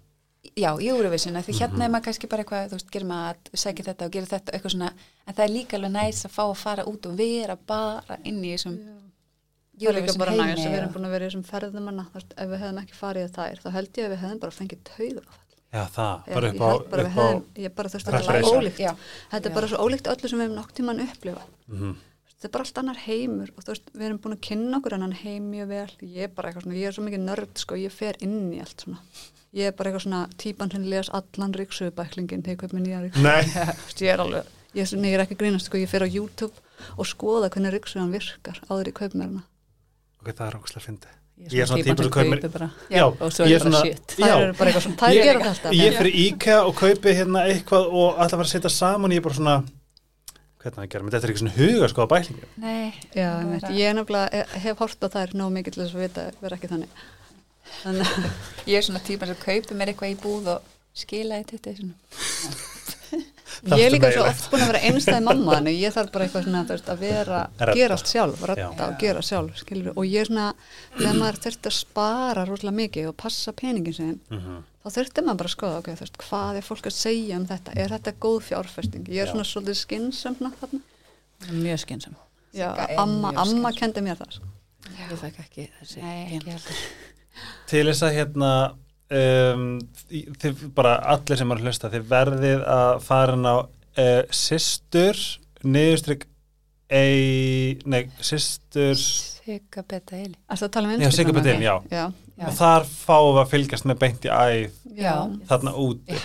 Já, í Eurovision, því hérna er maður kannski bara eitthvað, þú veist, gerir maður að segja þetta og gera þetta eitthvað svona, en það er líka alveg næst að fá að fara út og vera bara inn í þessum Það er bara heimi næst að við erum búin að vera í þessum ferðumanna þú veist, ef við hefðum ekki farið þær þá held ég að við hefðum bara fengið tauga Já, það, Já, bara ég upp á, bara við upp á hefðum, ég bara þú veist, þetta er svo ólíkt. Já. þetta er Já. bara svo ólíkt öllu sem við hefum nokk tíman upplifað Mhm. þetta er bara allt annar heimur og þú veist, við erum búin að kynna okkur annan heim mjög vel. Ég er bara eitthvað svona, ég er svo mikið nörd sko, ég fer inn í allt svona ég er bara eitthvað svona típan sem les allan ríksuðbæklingin þegar ég kaup mér nýja ríksuð Nei, (laughs) ég er alveg, ég er, svona- ég er ekki að grínast sko, ég fer á YouTube og skoða hvernig ríksuðan virkar áður mér hana. Ok, það er ógustlega fyndi. ég er svona típan sem kaupir- kaupi bara Já, og svo ég er bara shit. Já, eru bara eitthvað svona, þær Ég- gera þetta ég fyrir IKEA og kaupi hérna eitthvað og ætla að fara að setja saman ég er bara svona hvernig það gerum, þetta er ekki svona huga sko á bæklingu Nei, Já, það er að- ég er nefnilega, eh, hef hort á þær nóg mikið til þess að vita, vera ekki þannig. að ég er svona típan sem kaupir mér eitthvað í búð og skila í 20 svona. Það ég er líka svo oft búin að vera einstæði mamma þannig ég þarf bara eitthvað svona veist, að vera Redda. gera allt sjálf, og gera sjálf skilur, og ég er svona, þegar maður þurfti að spara rosalega mikið og passa peningin sin Mhm. þá þurfti maður bara að skoða okay, veist, hvað er fólk að segja um þetta? Er þetta góð fjárfesting, ég er svona svolítið skynsam mjög skynsam er amma, amma kendi mér það sko. ég fekk ekki þessi Nei, ekki til þess að hérna um, þið bara allir sem eru að hlusta þið verðið að fara inn á uh, systur niðurstrykk ei, nei, að tala um já, já. Já, Já. og þar fáum við að fylgjast með beint í æð já. þarna úti,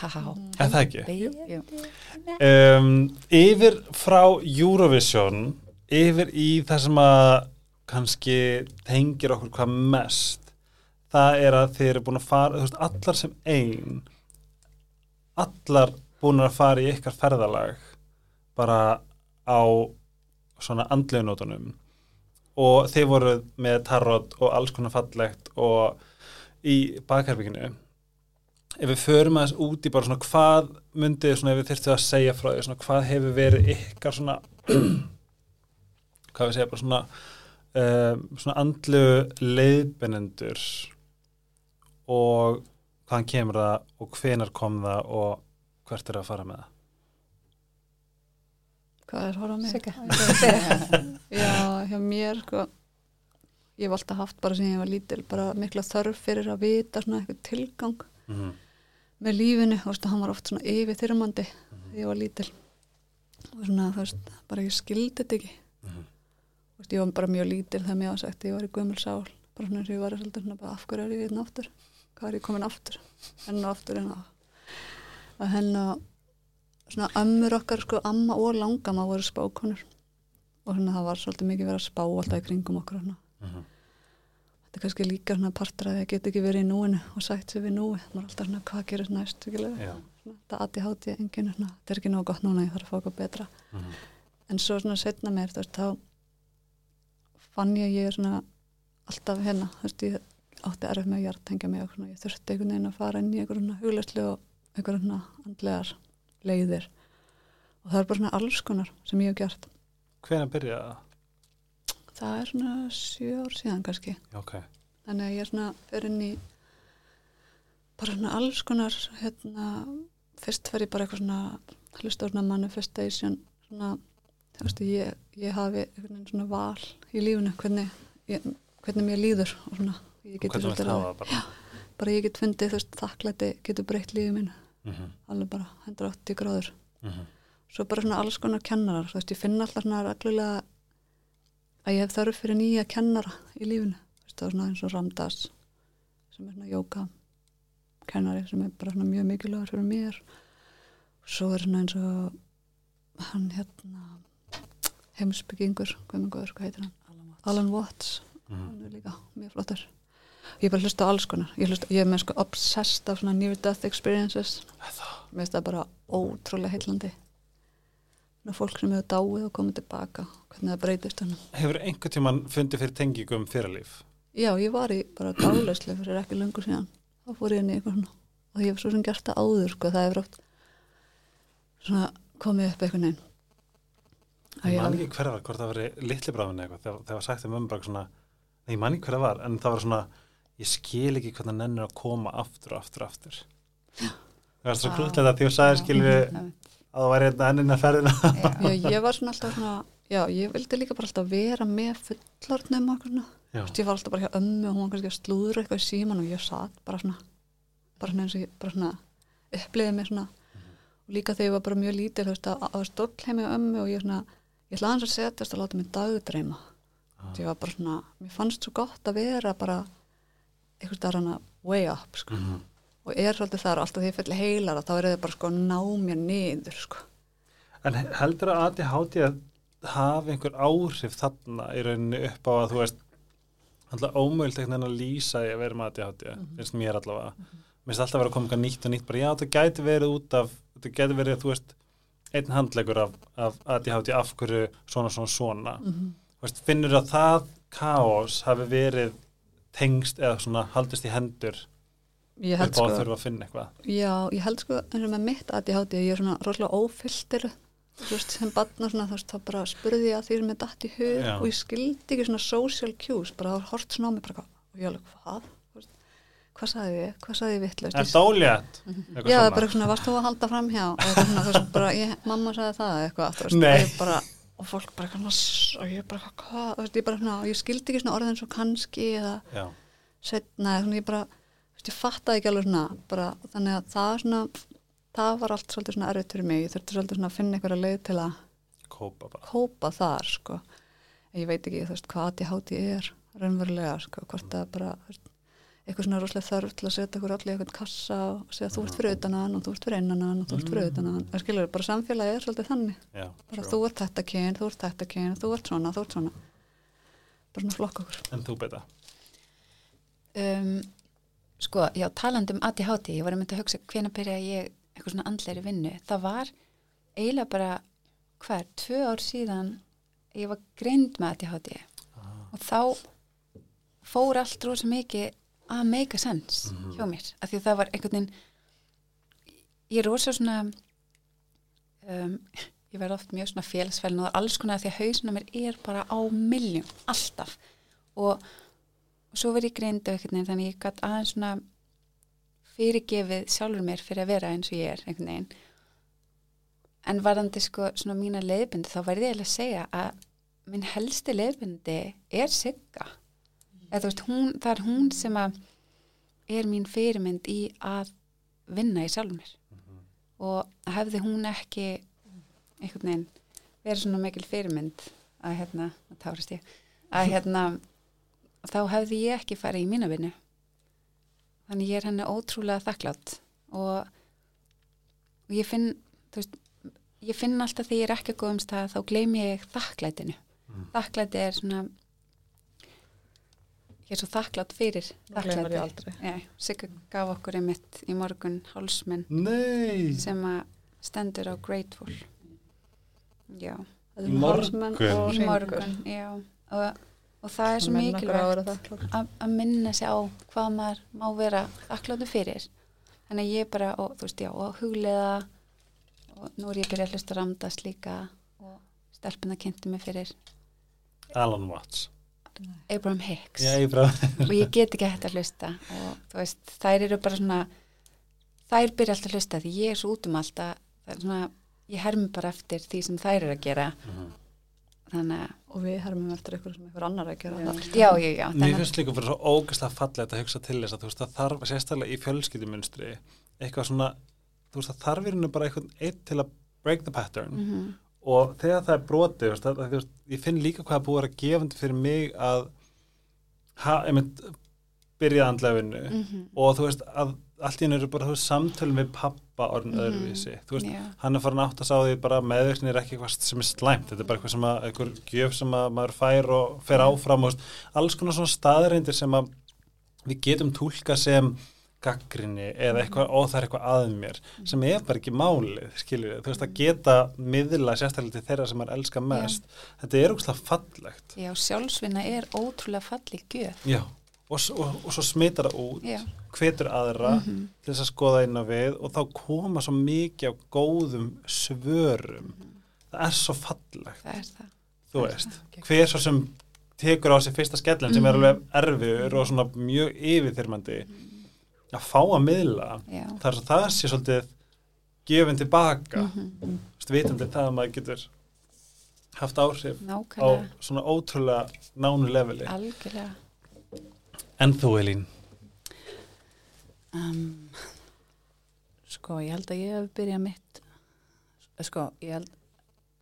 er það ekki? Um, yfir frá Eurovision yfir í það sem að kannski tengir okkur hvað mest það er að þið eru búin að fara veist, allar sem ein allar búin að fara í ykkar ferðalag bara á svona andlegunótunum og þið voru með tarot og alls konar fallegt og í bakherbygginu ef við förum aðeins út í bara svona hvað myndið svona ef við þyrftum að segja frá því svona hvað hefur verið ykkar svona (clears throat) hvað við segja bara svona um, svona andlu leiðbennendur og hvaðan kemur það og hvenar kom það og hvert er að fara með það? Hvað er horfa á mig? Sigga. (laughs) Já, hjá mér sko ég hef alltaf haft bara sem ég var lítil bara mikla þörf fyrir að vita svona eitthvað tilgang mm -hmm. með lífinu, þú veist, hann var oft svona yfir þyrmandi þegar ég var lítil. Og svona, þú veist, bara ég skildi þetta ekki. Mhm. þú veist, ég var bara mjög lítil þegar mér var sagt ég var í gömul sál. Bara svona eins og ég var svolítið svona bara af hverju er ég hérna aftur hvað er ég komin aftur. Henn og aftur en að að henn og svona ömmur okkar sko amma og langama voru spákonur. Og svona það var svolítið mikið verið að spá alltaf í kringum okkur hana. Mhm. þetta er kannski líka svona partur að það get ekki verið í núinu og sætt sér við núi. Maður er alltaf svona hvað gerir næst? Þetta aði háti enginu svona, þetta er ekki nóg gott núna ég þarf að fá eitthvað betra. Mhm. en svo svona setna mér þá fann ég að ég er svona alltaf hérna þú veist, ég átti erf með að hjartengja mig og ég þurfti einhvern veginn að fara inn í einhver svona huglæslu og einhver svona andlegar leiðir. Og það er bara svona alls konar sem ég hef gert. Hvenar byrjaði það? það er svona sjö ár síðan kannski. Já, ok, þannig að ég er svona fyrir inn í bara svona alls konar hérna, fyrst fer ég bara eitthvað svona svona manifestation svona, þú veist, ég, ég hafi einhvern veginn svona val í lífinu hvernig, ég, hvernig mér líður og svona, ég það bara? Bara ég get fundið, þú veist, þakklæti getur breytt lífið mínu, Mhm, alveg bara 180 gráður. Mhm. svo bara svona alls konar kennarar þú veist, ég finn alltaf svona reglulega að ég hef þörf fyrir nýja kennara í lífinu. Þú veist, það er svona eins og Ramdas sem er svona jóka kennari sem er bara svona mjög mikilvægur fyrir mér. Svo er svona eins og hann hérna heimsbyggingur, hvað með góður, hvað heitir hann? Alan Watts. Alan Watts, Mhm. hann er líka mjög flottur ég er bara að hlusta á alls konar. Ég, hlusta, ég er með sko obsessed af svona near death experiences. Mér finnst það bara ótrúlega heillandi. Ná, fólk sem hefur dáið og komið tilbaka hvernig það breytist hann Hefur einhvern tíman fundið fyrir tengingum fyrirlíf? já, ég var í bara dálæslu fyrir ekki lengur síðan. Þá fór ég inn í eitthvað svona. Og ég hef svo sem gert það áður sko, það hefur oft svona komið upp eitthvað neinn Ég man ekki hver það var, hvort það var litli bráðin eitthvað, þegar það var sagt um bara svona, ég man ekki hver það var, en það var svona, ég skil ekki hvernig hann nennir að koma aftur og aftur og aftur. Það var svo Ah. krútlega því að skilur Einmitt. að það væri hérna ennina ferðina. Já. ég var svona alltaf svona já, ég vildi líka bara alltaf vera með Þú veist, ég var alltaf bara hjá ömmu og hún var kannski að slúðra eitthvað í síman og ég satt bara svona bara svona eins og ég bara svona uppliðið mig svona og líka þegar ég var bara mjög lítil þú veist að það var stóll heim hjá ömmu og ég svona ég ætlaði hans að setjast að láta mig dagdreima Ah. ég var bara svona, mér fannst svo gott að vera bara eitthvað stær hana way up sko. Mhm. og er svolítið þar alltaf því ég felli heilara þá er það bara sko að ná mér niður sko. En heldur að ADHD að hafi einhver áhrif þarna í rauninni upp á að þú veist alltaf ómöld veginn að lýsa að vera með ADHD, finnst mér allavega. Mér finnst alltaf að vera að koma eitthvað nýtt og nýtt bara já, það gæti verið út af það gæti verið, þú veist, einn handlegur af, af ADHD af hverju svona, svona, svona. Mm Þú veist, finnur að það kaos hafi verið tengst eða svona haldist í hendur ég held að sko, að já, ég held sko mitt að ég hátti ég er svona rosalega ófylltir veist, sem batna svona, veist, þá bara spurði ég að því sem er datt í hug Já. og ég skildi ekki svona social cues, bara hort svona á mig bara, og ég alveg, hvað? Hvað sagði ég? Hvað sagði ég vitlaust? Er það ólétt? Já, bara svona, varst þú að halda fram hjá og svona, þú veist, bara, ég, mamma sagði það eitthvað, veist, Nei. bara og fólk bara, svona, og ég bara, hvað, þú veist, ég bara svona, og ég skildi ekki svona orðin svo kannski eða Já, setna, eða svona, ég bara, þú veist, ég fattaði ekki alveg svona, bara, þannig að það svona, það var allt svolítið svona erfitt fyrir mig, ég þurfti svolítið svona að finna einhverja leið til að kópa kópa þar, sko, ég veit ekki, þú veist, hvað ADHD er raunverulega, sko, hvort það bara, þú veist, eitthvað svona rosalega þörf til að setja okkur allir í eitthvað kassa og segja þú ert fyrir utan hann og þú ert fyrir innan hann og þú ert fyrir utan hann, það skilur, bara samfélagi er svolítið þannig, Já, bara þú ert þetta kyn, þú ert þetta kyn, þú ert svona, þú ert svona. Bara svona flokk okkur. En þú beita um, sko, já, talandi um ADHD ég var að mynda að hugsa hvenær byrja ég eitthvað svona andleiri vinnu, það var eiginlega bara hver, tvö ár síðan ég var greind með ADHD og þá fór allt rosa mikið að make a sense hjá mér, af því að það var einhvern veginn ég er rosa svona um, ég verð oft mjög svona félagsfælin og alls konar af því að hausina mér er bara á miljum, alltaf. Og, og svo verð ég greindu einhvern veginn þannig ég gætt aðeins svona fyrirgefið sjálfur mér fyrir að vera eins og ég er einhvern veginn. En varðandi sko svona mína leiðbindi þá verði ég að segja að minn helsti leiðbindi er sigga eða veist, hún, það er hún sem að er mín fyrirmynd í að vinna í sjálfur mér. Og hefði hún ekki einhvern veginn verið svona mikil fyrirmynd að hérna, að tárist ég að hérna þá hefði ég ekki farið í mína vinnu. Þannig ég er henni ótrúlega þakklátt og, og ég finn þú veist, ég finn alltaf þegar ég er ekki að góðum stað þá gleymi ég þakklætinu. Þakklæti er svona ég er svo þakklátt fyrir. Já, Sigga gaf okkur einmitt í morgun hálsmenn Nei! sem að stendur á grateful. Já, hálsmenn morgun? og morgun já, og, og það er svo mikilvægt þakklát. að, minna sig á hvað maður má vera þakkláttu fyrir. Þannig að ég bara, og, þú veist, já, og huglega og nú er ég byrjað að hlusta ramdast líka og stelpuna kynnti mig fyrir. Alan Watts Abraham Hicks. Já, ég bara og ég get ekki hægt að hlusta. Og þú veist, þær eru bara svona þær byrja alltaf að hlusta því ég er svo út um alltaf það er svona, ég hermi bara eftir því sem þær eru að gera. Þannig að, og við hermum eftir ykkur sem ykkur annar að gera það. já, já, já Mér finnst líka fyrir svo ógæslega fallegt að hugsa til þess að þú veist það þarf sérstaklega í fjölskyldumunstri eitthvað svona, þú veist það þarf virðinu bara eitthvað eitt til að break the pattern. Mm og þegar það er brotið það, það, veist, ég finn líka hvað það búið að gefandi fyrir mig að ha, einmitt, byrja andlega vinnu Mhm. og þú veist að allt í hennu eru bara þú veist samtölum við pappa orðin Mhm. öðruvísi þú veist, Já. hann er farin átt að sá því bara meðvirkni er ekki eitthvað sem er slæmt þetta er bara eitthvað sem að, eitthvað gjöf sem að maður fær og fer áfram og veist, alls konar svona staðreindir sem að við getum tólka sem gaggrinni eða eitthvað, ó það er eitthvað að mér sem er bara ekki málið, skiljið þú veist að geta miðla sérstaklega til þeirra sem maður elskar mest þetta er úrslega fallegt Já, sjálfsvinna er ótrúlega falleg gjöf. Já, og, og, og svo smitar það út Já. hvetur aðra Mhm. til þess að skoða inn á við og þá koma svo mikið af góðum svörum það er svo fallegt Það er það. þú er veist, hver svo sem tekur á sig fyrsta skellin sem er Mhm. alveg erfiður og svona mjög yfirþyrmandi að fá að miðla er svo það sé svolítið gefin tilbaka mm Mhm. vitandi það að maður getur haft áhrif á Nákvæmlega. svona ótrúlega nánu leveli Algjörlega. en þú Elín Um, sko, ég held að ég hef byrjað mitt sko, ég held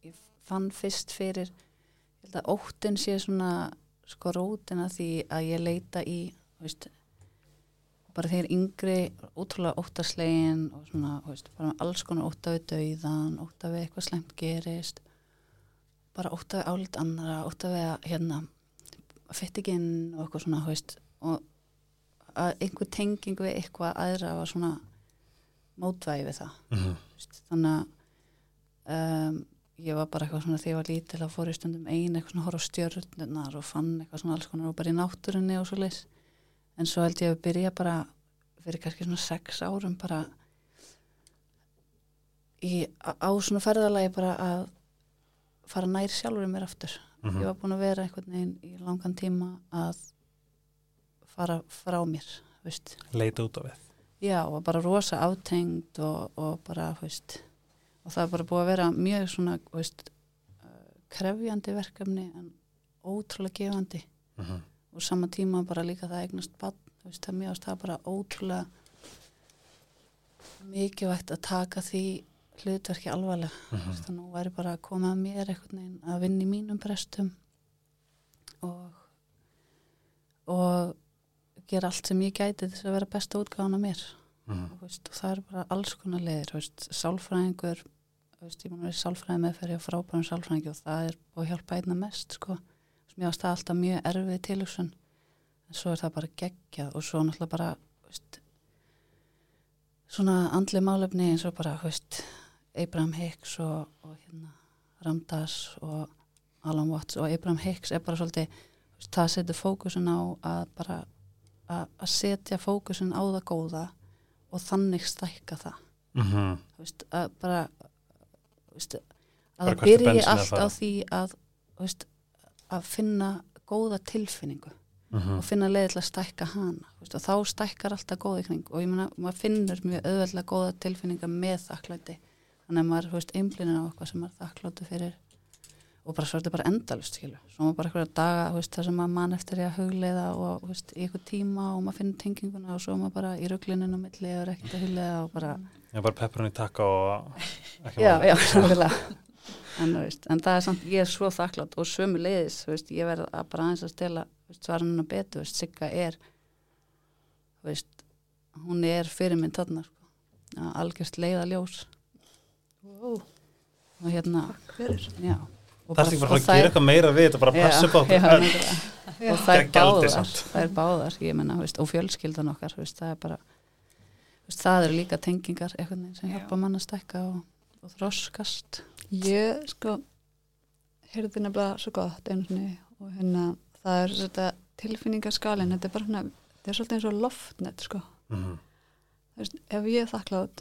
ég fann fyrst fyrir ég held að óttin sé svona sko rótina því að ég leita í þú veist, bara þegar yngri ótrúlega óttaslegin og svona, veist, bara alls konar ótta við dauðan, ótta við eitthvað slemt gerist. Bara ótta við álit annara, ótta við að hérna, fytt ekki inn og eitthvað svona, veist. Og að einhver tenging við eitthvað aðra var svona mótvægi við það mm -hmm. veist, þannig að um, ég var bara eitthvað svona þegar ég var lítil að fór í stundum ein eitthvað svona að horfa á stjörnunar og fann eitthvað svona alls konar og bara í náttúrunni og svo leis en svo held ég að byrja bara fyrir kannski svona sex árum bara í, á, svona ferðalagi bara að fara nær sjálfur mér aftur. Ég var búin að vera einhvern veginn í langan tíma að fara frá mér veist. Leita út á við. Já, og bara rosa átengt og, og bara, veist, og það er bara búið að vera mjög svona, veist, uh, krefjandi verkefni en ótrúlega gefandi. Mm -hmm. Og sama tíma bara líka það eignast bann, það mjög það bara ótrúlega mikilvægt að taka því hlutverki alvarlega, Mm veist, þannig að nú væri bara að koma að mér einhvern veginn að vinna í mínum prestum og og gera allt sem ég gæti þess að vera besta útgáðan af mér Mhm. og, veist, og það er bara alls konar veist, sálfræðingur veist, ég mun að vera sálfræði meðferði og frábærum sálfræðingi og það er búið að hjálpa einna mest sko. Ég ást það alltaf mjög erfið tilhugsun. En svo er það bara geggjað og svo náttúrulega bara veist, svona andli málefni eins og bara veist, Abraham Hicks og, og hérna, Ramdas og Alan Watts. Og Abraham Hicks er bara svolítið veist, það setur fókusun á að bara að að setja fókusun á það góða og þannig stækka það. Mm -hmm. Veist, að bara að það byrji allt á því að, veist, að finna góða tilfinningu Mhm. og finna leið til að stækka hana veist, og þá stækkar alltaf góði kring og ég meina, maður finnur mjög auðveldlega góða tilfinninga með þakklæti þannig að maður, þú veist, einblinin á eitthvað sem maður þakkláttu fyrir og bara svo þetta bara endalust, skilu svo maður bara eitthvað daga, veist, það sem maður mann eftir í að hugleiða og, veist, í eitthvað tíma og maður finnur tenginguna og svo maður bara í ruglininu milli og ekkert að hugleiða og bara Já, bara pepperoni takka og (laughs) ekki já, máli. já, nákvæmlega (laughs) en, veist, en það er samt, ég er svo þakklátt og sömu leiðis, veist, ég verð að bara aðeins að stela svaranuna betur, Sigga er hún er fyrir minn þarna, sko. Að algjörst leiða ljós Wow, og hérna, já. Og Það er ekki bara að gera eitthvað meira við þetta, bara Já, passa upp á nákvæmlega. og það er báðar samt. það er báðar, ég menna, veist, og fjölskyldan okkar það er bara það eru líka tengingar sem Já. hjálpa mann að stækka og, og þroskast Ég sko heyrði nefnilega svo gott einu sinni og hérna það er þetta tilfinningaskalin, þetta er bara hérna þetta er svolítið eins og loftnet sko Mhm. Þú veist, ef ég er þakklátt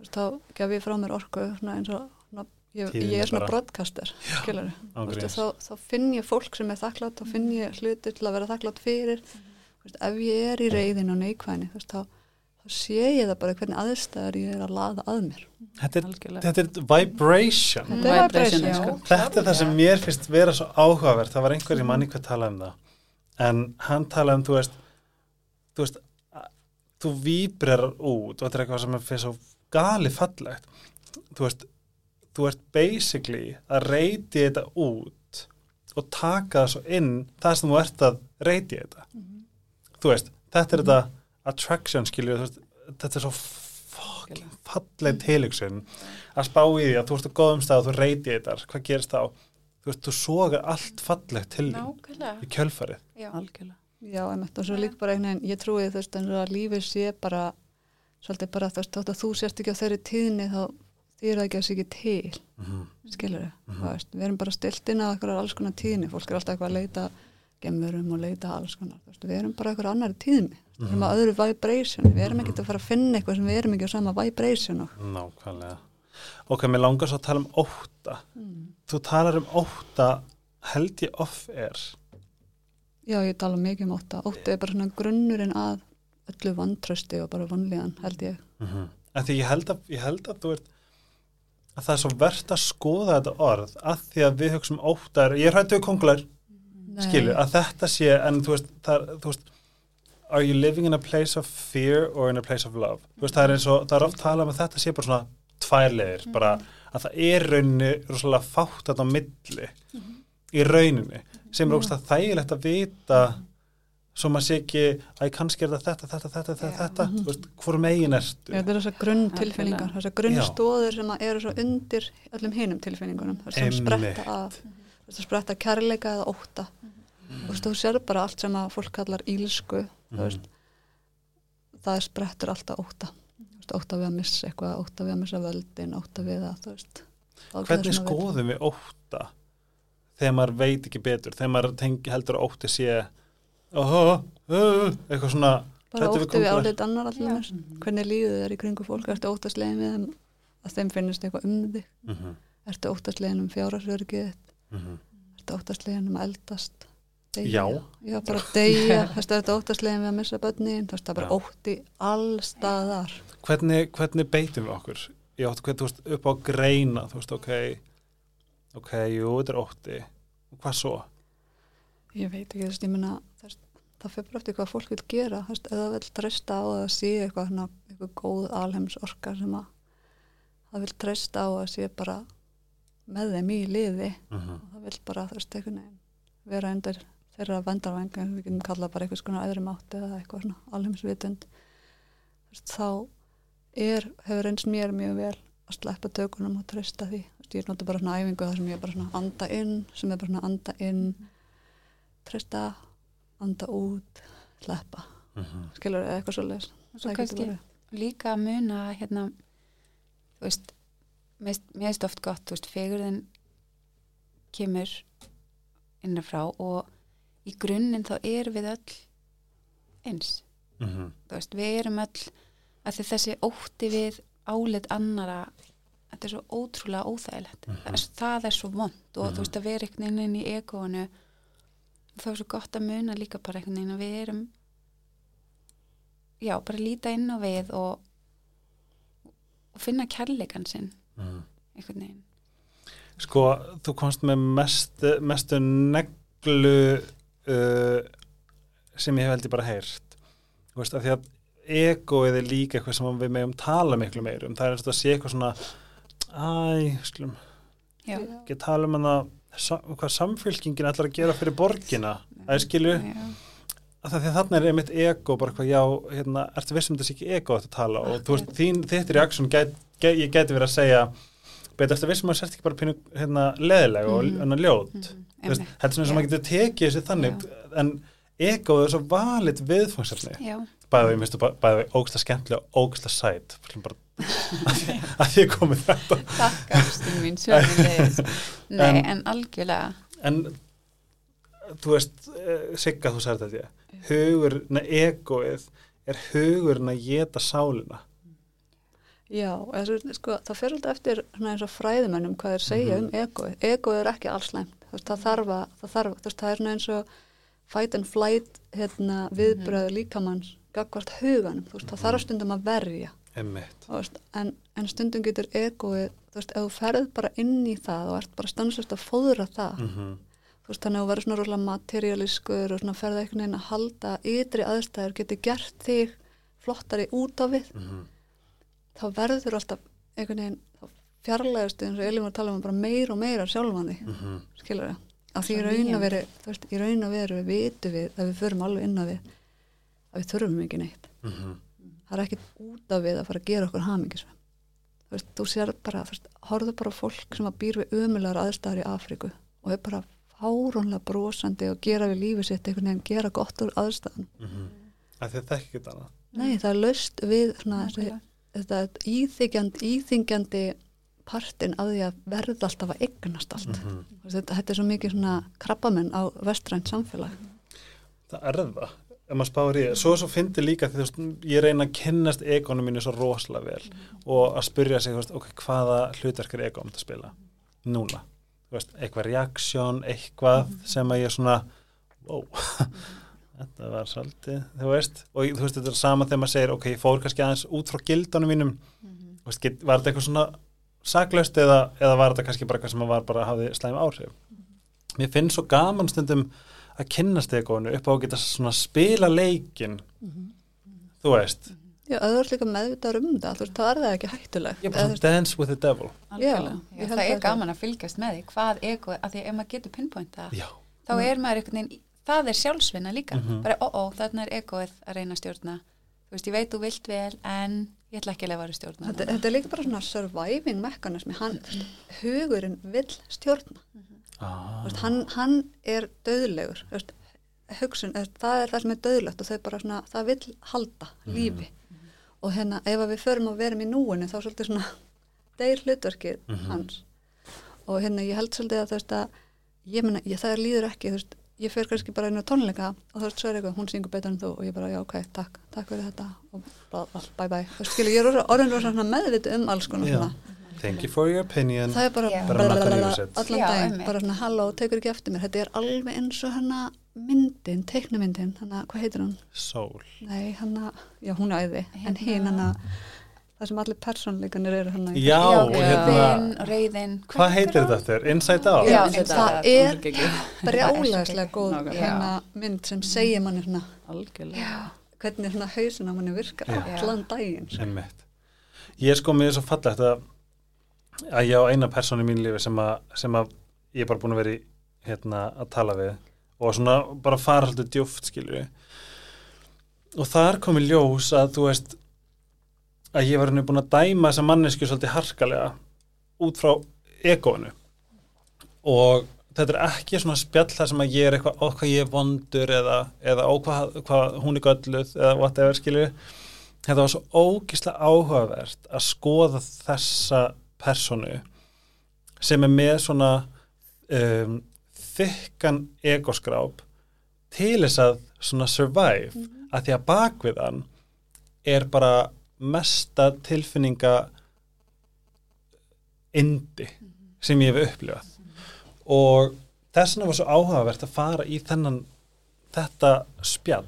veist, þá gef ég frá mér orku svona eins og svona, ég, ég er svona bara. broadcaster skilur Ángríns. þá, þá finn ég fólk sem er þakklátt þá finn ég hluti til að vera þakklátt fyrir þú veist, ef ég er í reyðin og veist, þá, þá sé ég það bara hvernig aðstæður ég er að laða að mér Þetta er, þetta er vibration. Þetta er Vibration, vibration, sko. já. Þetta er það sem mér finnst vera svo áhugavert. Það var einhver í manni hvað talaði um það. En hann talaði um, þú veist, þú veist, þú víbrerar út og þetta er eitthvað sem er fyrir svo gali fallegt. Þú veist, þú ert basically að reyti þetta út og taka það svo inn það sem þú ert að reyti þetta. Þú veist, þetta er þetta attraction skilju veist, þetta er svo fucking falleg tilöksun að spá í því að þú ert á góðum stað og þú reyti þetta, hvað gerist þá? Þú veist, þú sogar allt fallegt til nákvæmlega. í kjölfarið. Já, algjörlega. Já, einmitt, og svo líka bara einhvern veginn, ég trúi þú veist, að lífið sé bara svolítið bara þú veist, þótt að þú sért ekki á þeirri tíðni þá þýr það ekki að sé ekki til mm -hmm. skilur við, við erum bara stilt inn á eitthvað alls konar tíðni, fólk er alltaf eitthvað að leita gemurum og leita alls konar þú veist, við erum bara eitthvað annari tíðni við erum á öðru vibration, við erum ekki að fara að finna eitthvað sem við erum ekki á sama vibration og Nákvæmlega. Ok, mér langar svo að tala um ótta. Þú talar um ótta held ég off-air. já, ég tala mikið um ótta, ótti er bara svona grunnurinn að öllu vantrösti og bara vanlíðan, held ég Mm -hmm. Því ég held, að, ég held að þú ert að það er svo verðt að skoða þetta orð að því að við hugsaum ótta er, ég er hættu kongular, Nei. skilu, að þetta sé, en þú veist, það er, þú veist, are you living in a place of fear or in a place of love? Þú veist, það er eins og, það er oft talað um að þetta sé bara svona tvær leiðir, bara að það er rauninni rosalega fátt þetta á milli. Í rauninni, sem er ógst að þægilegt að vita svo maður sé ekki, að kannski er það þetta, þetta, þetta, þetta, Já. þetta, þú veist, hvorum eigin ertu? Já, þetta er þessar grunn tilfinningar, þessar grunn Já. stóður sem að eru svo undir öllum hinum tilfinningunum, þessar sem spretta að þessar spretta kærleika eða ótta. Þú veist, þú sér bara allt sem að fólk kallar ílsku, þú veist. Það sprettur alltaf veist, ótta við að missa eitthvað, ótta við að missa völdin, ótta við að, þú veist þá er Hvernig skoðum við ótta þegar maður veit ekki betur, þegar maður tengi, heldur að ótti sé oh, oh, eitthvað svona bara hræddur við álit annar allir hvernig líður þér í kringu fólk, ertu óttaslegin við þeim? Að þeim finnist eitthvað um þig? Mhm, ertu óttaslegin um fjárhagsörgið mhm. Ertu óttaslegin um að eldast? Já. Já, bara deyja. (laughs) Þú veist, ertu óttaslegin við að missa veist, það er bara ótti allstaðar. hvernig, hvernig beitum við okkur ég átti hvernig, þú veist, upp á að greina þú veist, ok ok, jú, þetta er ótti hvað svo? Ég veit ekki, þú veist, ég veist, það fyrir bara eftir hvað fólk vil gera. Veist, eða það vil treysta á að það sé eitthvað, hana, eitthvað góð alheims orka sem að það vil treysta á að sé bara með þeim í liði Mm og það vil bara, veginn vera undir þeirra vendarvæng en við getum kallað bara eitthvað svona öðrum átti eða eitthvað svona alheimsvitund. Þá er, hefur eins mér mjög vel að sleppa tökunum og treysta því. Þú veist, ég nota bara svona æfingu þar sem ég bara svona anda inn sem er bara svona anda inn treysta, anda út sleppa, -hmm. skilur eða eitthvað svo leis og svo kannski líka að muna að, hérna, þú veist mér finnst oft gott, þú veist, fegurðin kemur innanfrá og í grunninn þá erum við öll eins Mm þú veist, við erum öll að þessi ótti við álit annara þetta er svo ótrúlega óþægilegt Mhm. það, er, það er svo vond og Mhm. þú veist að vera einhvern veginn inn í egóinu þá er svo gott að muna líka bara einhvern veginn að við erum já, bara líta inn á við og, og finna kærleikan sinn -hmm. einhvern veginn Sko, þú komst með mest, mestu neglu uh, sem ég hef held ég bara heyrt. Þú veist, af því að egoið er líka eitthvað sem við meðum tala miklu meir um. Það er eins og að sé eitthvað svona, æ, skulum, já, ekki tala um hana, hvað samfélkingin ætlar að gera fyrir borgina. Það er skilu, já, að það þarna er einmitt ego, bara hvað, já, hérna, ertu vissum þetta sé ekki ego að tala og þú veist, þín, þitt reaksjón, gæt, gæt, ég gæti verið að segja, betur eftir vissum að sért ekki bara pínu, hérna, leðilega og Mhm. hérna ljót. Þú veist, einmitt. þetta er svona sem maður getur tekið þessi þannig en ego er svo valit viðfangsefni. Já, bæði við minnstu bæði við ógsta skemmtilega ógsta sæt. Við skulum bara (laughs) að því að komið þetta. Takk ástin mín (laughs) nei, En- en algjörlega. en þú veist eh, Sigga þú sagði þetta hugur, neða egoið er hugurinn að geta sálina Já, sko, það fer alltaf eftir eins og fræðumennum hvað þeir segja um egoið. Egoið er ekki alls veist, það þarf að, það þarf, þú veist, það er eins og fight and flight hérna, viðbröð líkamanns gagvart huganum. Veist, það þarf stundum að verja. veist, en, en stundum getur egoið, þú veist, ef þú ferð bara inn í það og ert bara stanslust að fóðra það, mm þú veist, þannig að þú verður svona rosalega materialískur og svona ferða einhvern veginn að halda ytri aðstæður getur gert þig flottari út á við -hmm. Þá verður alltaf einhvern veginn þá fjarlægast eins og Elín var að tala um bara meir og meira sjálfan því, Mm -hmm. skilur það að því raun að veru, þú veist, í raun að veru vitu við, að við förum alveg inn á við að við þurfum ekki neitt Mhm. það er ekkit út af við að fara að gera okkur hamingisvæm þú veist, þú sér bara þú veist, horfðu bara á fólk sem að býr við ömulegar aðstæður í Afríku og er bara fárónlega brosandi og gera við lífið sitt einhvern veginn, gera gott úr aðstæðan Mhm. Af því að það ekki annað nei, það er löst við svona, þessi. Þetta íþingjandi, íþingjandi partin að því að verða alltaf að eignast allt. Þú veist, þetta, þetta er svo mikið svona krabbamenn á vestrænt samfélag Það er það, ef maður spáir í það. Svo svo fyndi líka því veist, ég reyna að kynnast egonum mínu svo rosalega vel og að spyrja sig, veist, ok, hvaða hlutverk er egon að spila núna? Veist, eitthvað reaksjón, eitthvað sem að ég svona, wow, þetta var svolítið, þú veist, og þú veist, þetta er sama þegar maður segir, ok, ég fór kannski aðeins út frá gildunum mínum, þú veist, get, var þetta eitthvað svona saklaust eða, eða var þetta kannski bara eitthvað sem var bara að hafi slæm áhrif? Mér finnst svo gaman stundum að kynnast egonu upp á að geta svona spila leikin þú veist. Já, að þú ert líka meðvitaður um það, þú veist, það er það ekki hættulegt. Eða, bara dance with the devil. Algjörlega. ég Já, það að er gaman að fylgjast með því hvað ego, að því ef maður getur pinpointa já, þá er maður einhvern veginn, það er sjálfsvinna líka. Mhm. bara ó ó, þarna er egoið að reyna að stjórna. Þú veist, ég veit þú vilt vel en ég ætla ekki að lefa að stjórna Þetta, þetta er líka bara svona surviving mekanismi, hann, hugurinn vill stjórna, ah, Þú veist, hann, hann er döðlegur, þú veist, hugsun, það er það sem er döðlegt og þau bara svona, það vill halda lífi. Og hérna ef að við förum að verum í núinu þá svolítið svona deyr hlutverkið Mhm. hans. Og hérna ég held svolítið að þú veist að ég menna, ég, það líður ekki, þú veist, ég fer kannski bara inn á tónleika og þú veist, svo er eitthvað, hún syngur betur en þú og ég bara, já, ok, takk, takk fyrir þetta. Og bara, bye bye, þú veist, skilur, ég er orðin- orðin rosa svona meðviti um alls konar svona. Thank you for your opinion. Það er bara, Já. Bara allan Já, daginn, bara svona halló, tekur ekki eftir mér. Þetta er alveg eins og hana myndin, teiknumyndin, hana, hvað heitir hún? Soul. Nei, hana, já hún er æði en Hérna- hinn hana það sem allir persónleikanir eru hana í- já, já, hérna reyðin, hvað heitir þetta aftur? Inside Out? Já, Inside það Out, er brjálæðislega góð hérna mynd sem segir manni algjörlega. Hvernig svona hausin á manni virkar Já. allan daginn sko. Ég er sko mér er svo fallegt að, að ég á eina persónu í mínu lífi sem að, sem að ég er bara búin að vera í hérna, að tala við og svona bara fara svolítið djúft skilju og þar komi ljós að þú veist að ég var henni búin að dæma þessa mannesku svolítið harkalega út frá egóinu. Og þetta er ekki svona spjall þar sem að ég er eitthvað hvað ég er vondur eða, eða á hvað, hún er gölluð eða whatever skilju þetta var svo ógislega áhugavert að skoða þessa personu sem er með svona um, þykkan egoskráp til þess að svona survive. Að því að bakvið hann er bara mesta tilfinninga indi sem ég hef upplifað. Og þess vegna var svo áhugavert að fara í þennan þetta spjall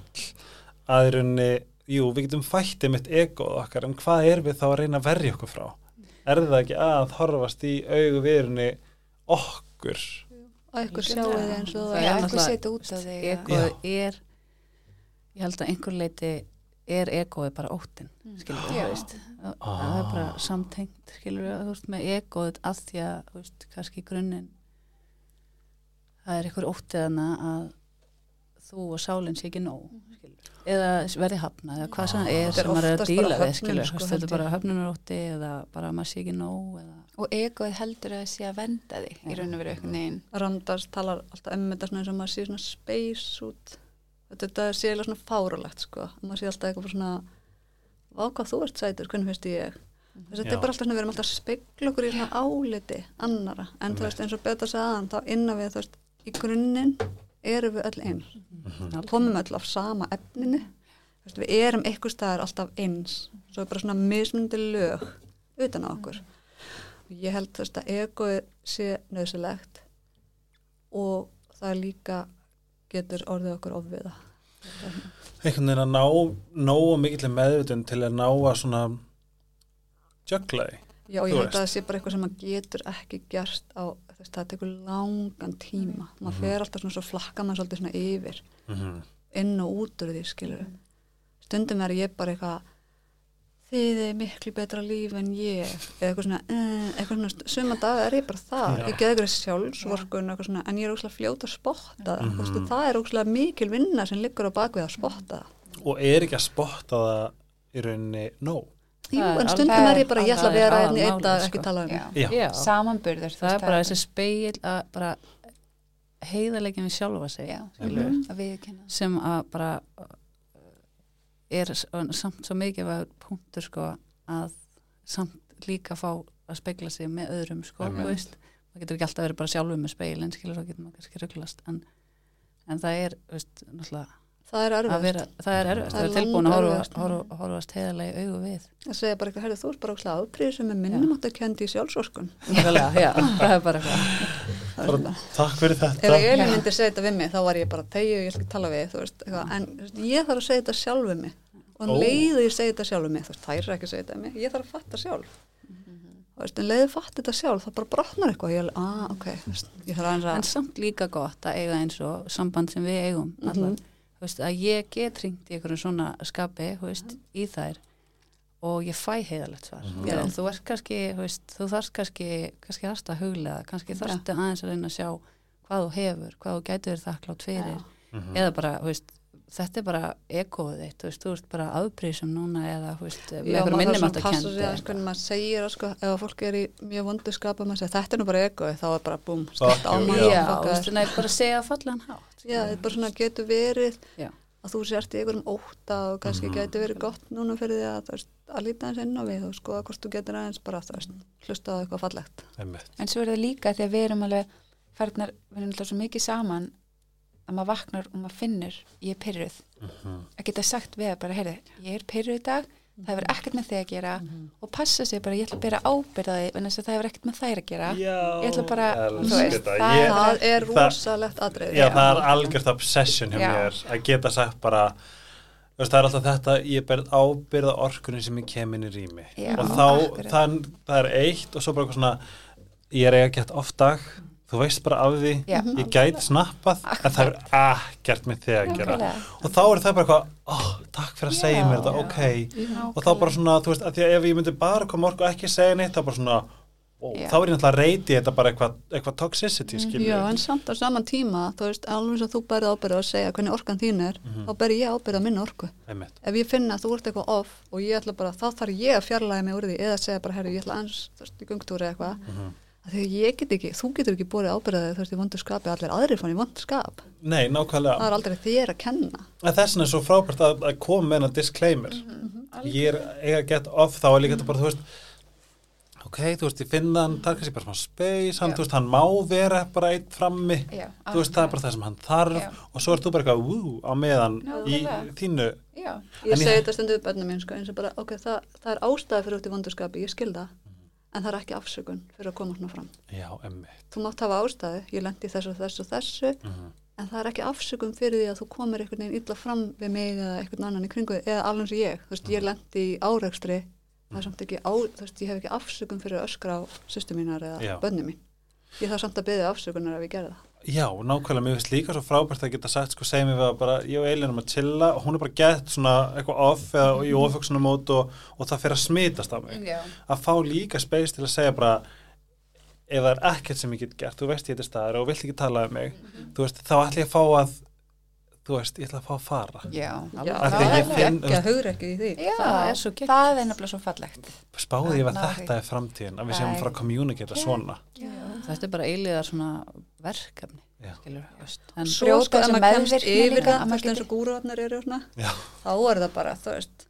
að í rauninni, jú, við getum fættið mitt egoð okkar, en hvað er við þá að reyna að verja okkur frá? Er það ekki að horfast í augu viðrunni okkur? og eitthvað sjáu þið eins og það er eitthvað setja út á þig egoð er ég held að einhver leiti er egoið bara óttin skilur við, Já. þú veist. Það það er bara samtengt skilur við, þú veist, með egoið að því að, þú veist, kannski grunninn það er einhver óttið hana að þú og sálinn sé ekki nóg skilur við, eða verði hafnað eða hvað sem það er er sem maður er að díla bara við skilur við, sko, þetta er bara ég. höfnunarótti eða bara að maður sé ekki nóg eða og egoið heldur að sé að venda þig í raun og veru veginn. Randars talar alltaf um þetta svona eins og maður sé svona space út þetta, sé eiginlega svona fáralegt sko. Maður sé alltaf eitthvað bara svona vá hvað þú ert sætur, hvernig finnst ég? Þess að þetta er bara alltaf svona, við erum alltaf að spegla okkur í svona áliti annara en þú veist eins og betur að segja aðan þá innan við þú veist í grunninn erum við öll eins. Komum öll af sama efninu. Þú veist, við erum eitthvað staðar alltaf eins. Svo er bara svona mismundi lög utan á okkur. Og ég held þú veist að egoið sé nöðsilegt og það líka getur orðið okkur ofviða. Einhvern veginn að ná nógu mikill meðvutun til að ná að svona jökla því Já, ég held að það sé bara eitthvað sem maður getur ekki gerst á, veist, það tekur langan tíma. Maður Mhm. fer alltaf svona svo flakka maður svolítið svona yfir mm inn og út úr því, skilur stundum er ég bara eitthvað þið er miklu betra líf en ég eða eitthvað svona, uh, eitthvað svona suma dag er ég bara það, Já. ég geði eitthvað sjálfsvorkun eitthvað svona, en ég er óslega fljóta að spotta. Það, Mhm. mm það er óslega mikil vinna sem liggur á bakvið að spotta. Það og er ekki að spotta það í rauninni nóg? Jú, Það en stundum er ég bara, ég ætla að vera hérna í einn dag ekki sko. tala um samanburður þú það er bara þessi speil að bara heiðarleikin við sjálfa sig Mhm. viðkynna sem að bara er samt svo mikið punktur sko að samt líka fá að spegla sig með öðrum sko, veist. Það getur ekki alltaf verið bara sjálfur með speil en skilur þá getur maður kannski rugglast en, en það er, veist, náttúrulega Það er erfitt. það er erfitt, Það það er er tilbúin að horfa- langerfiðast. horfa- horfast heiðarlega í augu við Það segja bara eitthvað, herri, þú ert bara óslega afbríð sem er minnum átt að kendi í sjálfsvorskun. Nákvæmlega, já, það er bara eitthvað Það er takk fyrir Ef þetta Elin Já. myndi segja þetta við mig, þá var ég bara tegju, ég ætla ekki að tala við, þú veist, eitthvað. en ég þarf að segja þetta sjálf við mig. Og um leið og ég segi þetta sjálf við mig, þú veist, þær er ekki að segja þetta við mig, ég þarf að fatta sjálf. En leiði fatta þetta sjálf, þá bara brotnar eitthvað, ég er, ah, ok, þú veist, ég þarf aðeins en að, samt líka gott að eiga eins og samband sem við eigum allar, þú veist, að ég get ringt í einhverjum svona skapi, veist, í þær og ég fæ heiðalegt svar Já. en þú ert kannski, þú þarft kannski kannski þarft að huglega, kannski þarftu aðeins að reyna að sjá hvað þú hefur hvað þú gætur þakklátt fyrir Mhm. eða bara, þú veist, þetta er bara egoið þitt, þú veist, þú ert bara afbrísum núna eða, þú veist, með já, einhverjum maður þarf minnum svona að að passa kendi sig aðeins hvernig maður segir það, sko, ef að fólk er í mjög vondu skapa, maður segir, þetta er nú bara egoið, þá er bara búm, stillt á maður. já. já, þú það. veist, nei, bara segja fallan hátt Já, þetta er bara svona getur verið Já. að þú sért í einhverjum óta og kannski Mhm. getur verið gott núna fyrir því að, þú veist, að líta aðeins inn á við og skoða hvort þú getur aðeins bara þú veist, að maður vaknar og maður finnur ég er pyrruð, Mhm. að geta sagt við að bara, heyrðu, ég er pyrruð í dag það hefur ekkert með þig að gera og passa sig bara, ég ætla að bera ábyrðaði en þess að það hefur ekkert með þær að gera. Já, Ég ætla bara- þú veist, það- Ég- það. Er rosalegt aðrið. Já, það er algjört obsession hjá Já. mér að geta sagt bara veist, það er alltaf þetta, ég berð ábyrða orkunni sem ég kem inn í rými. Já, og þá, það, það er eitt og svo bara eitthvað svona ég er eiga gett oft dag þú veist bara af því, Já. ég gæti snappað en það er ekkert með þig að gera. Og þá er það bara eitthvað oh, takk fyrir að segja mér þetta, ok. Og þá bara svona, þú veist, að því að ef ég myndi bara koma orku og ekki segja neitt, þá bara svona ó, þá er ég náttúrulega að reyti þetta bara eitthvað, eitthvað toxicity, skilur Já, en samt á saman tíma, þú veist, alveg sem þú berði ábyrða að segja hvernig orkan þín er, Mhm. þá ber ég ábyrða minna orku. Einmitt. Ef ég finna að þú ert og ég að í að get ekki, þú getur ekki borið ábyrðaði þú veist í vondu skapi, allir aðrir fann í vondu skap. Nei, nákvæmlega Það er aldrei þér að kenna. Vegna er svo frábært að, að koma með hennar disclaimer ég er eiga gett off þá er líka þetta bara, þú veist ok, þú veist, ég finna hann, það er kannski bara smá space hann, Já. þú veist, hann má vera bara eitt frammi, Já, þú veist, það er bara það sem hann þarf Já. og svo er þú bara eitthvað, wú, á meðan í Nákvæmlega. þínu Já, Ég segi þetta stundu upp bennum mín, sko, eins og bara, ok, það, það en það er ekki afsökun fyrir að koma svona fram. já, emmi Þú mátt hafa ástæði, ég lendi þessu þessu þessu, Mhm. en það er ekki afsökun fyrir því að þú komir einhvern veginn illa fram við mig eða einhvern annan í kringu eða alveg og ég, þú veist, ég lendi í árekstri, það er samt ekki á, þú veist, ég hef ekki afsökun fyrir að öskra á sýstu mínar eða bönni mín. Ég þarf samt að byggja afsökunar ef ég gerði það. Já, nákvæmlega, mér finnst líka svo frábært að geta sagt, sko, segjum við að bara, ég og Eilin erum að chilla og hún er bara gett svona eitthvað off eða í oföksunum mót og, og það fyrir að smitast af mig. já, Að fá líka space til að segja bara, ef það er ekkert sem ég get gert, þú veist ég þetta staðar og vilt ekki tala um mig, þú veist, þá ætla ég að fá að, þú veist, ég ætla að fá að fara. já, Já, það er ekki að hugra ekki í því. já, Það er svo geggjað. það er nefnilega svo fallegt Spáði ég að þetta er framtíðin, að við séum Nei. að fara að kommunikata svona. þetta er bara eiliðar svona verkefni skilur, en Svo Brjóta sko, þessu maður kemst meðvirkni yfir það, að veist eins og gúruvarnar eru og svona, Já. þá er það bara, þú veist,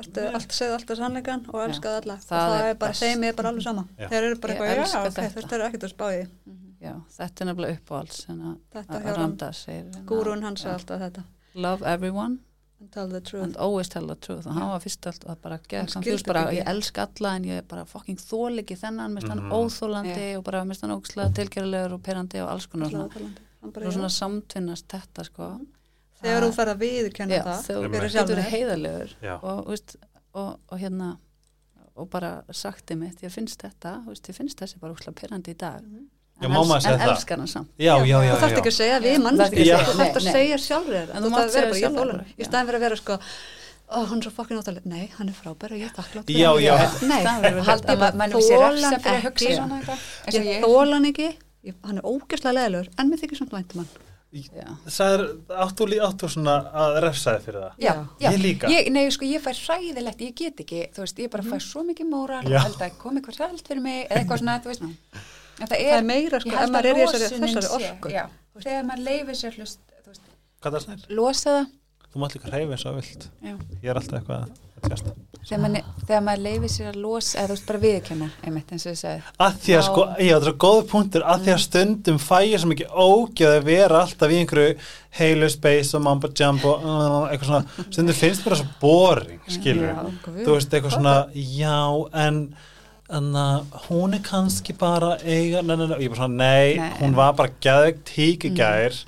allt segð alltaf sannleikan og elskað alla og það það er bara, þeim er bara alveg sama Já. þeir eru bara eitthvað, já, elska ok, þetta. er ekkert að spá í já, þetta er nefnilega uppáhalds en að, þetta hjá hann, hérna, gúrun hans er alltaf þetta. Love everyone. And tell the truth. And always tell the truth. Og hann var fyrst allt að bara gera ég elska alla en ég bara fucking þól ekki þennan, mest hann Mhm. óþólandi og bara mest hann ókslega tilgerðilegur og perandi og alls konar svona, Hann bara, og svona samtvinnast þetta sko. Þegar þú ferð að viðurkenna já, það þegar þú getur heiðarlegur Já. og, veist, og, og hérna og bara sagti mitt, ég finnst þetta. Veist, ég finnst þessi bara úkslega perandi í dag. Já, en, má maður els, segja en það? elskar hann samt. Já, já, já, þú þarft já. ekki að segja við Þarft mannski ekki að þú þarft að segja sjálfur þér. En þú þú mátt að vera segja bara, ég sjálfur hann í já. staðin fyrir að vera sko ó, hann er svo fokkin óttalega, nei, hann er frábær og ég er þakklátt fyrir Já, já. nei, Það verður haldi að ég bara mann sé þóla refsa hann fyrir að hugsa ekki. ég hann ekki. Hann er ógeðslega leðilegur en mér þykir samt væntum hann. Já. er, áttu, lí- áttu svona að refsaði fyrir það? Já, já. Ég líka. Ég, nei, sko, ég fær hræðilegt, ég get ekki, þú veist, ég bara fær svo mikið móral Já. held að komi eitthvað hræðilegt fyrir mig eða eitthvað svona, þú veist, það Það er, er meira, sko, ef maður að er í þessari, þessari orku. Já, þegar maður leifir sér hlust, veist, Hvað það snær? losa það, Þú mátt líka hreyfa eins og vilt. Já, Ég er alltaf eitthvað að tjasta þegar maður, þegar maður leifir sér að losa, eða þú veist, bara viðkenna, einmitt, eins og ég sagði, að því að sko, já það er góð punktur að því að stundum fæ ég svo mikið ógjöð að vera alltaf í einhverju heilu space og mamba jumbo uh, eitthvað svona, stundum finnst það svo boring skilur, Já, þú veist eitthvað svona já, en en að hún er kannski bara eiga, nei, nei, nei, ég bara svona, nei, Nei. hún var bara geðveikt tíkigær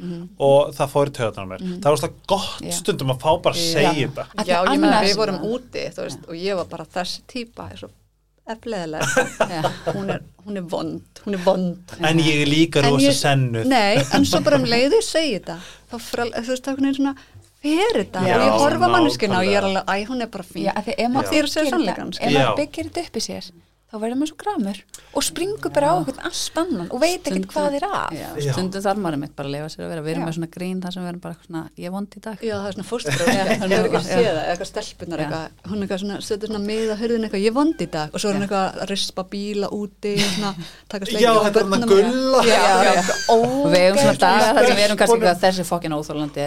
og það fór í töðunar mér það var svona gott Já. stundum að fá bara að Já. segja þetta Að Já, ég meina við vorum úti veist, og ég var bara þessi típa er svo efleðilega (laughs) hún, er- hún er vond, hún er vond en ég er líka rosa sennuð Nei, en svo bara um (laughs) leiðu segi þetta þá fral, þú veist, það er svona fer þetta Já, og ég horfa á manneskina og ég er alveg, æ, hún er bara fín já, að því Já. Þetta- sko. ef Já. maður byggir þetta upp í sér, þá verður maður svo gramur og springur bara á eitthvað allt annan og veit ekkert hvað er að. Já, stundum þarf maður mitt bara að lefa sér að vera. Við erum með svona grín þar sem við erum bara eitthvað svona ég vond í dag. Já, það er svona fóstbróð, (laughs) ég er ekki að sé það, eitthvað stelpunar eitthvað, hún er eitthvað svona, setur svona miða hörðin eitthvað, ég vondi í dag. Og svo er hún eitthvað að rispa bíla úti og svona, taka sleikir Já, þetta er hann að gulla. Já, já, já, og við hefum svona dagar þar sem við erum kannski þessi fokkin óþólandi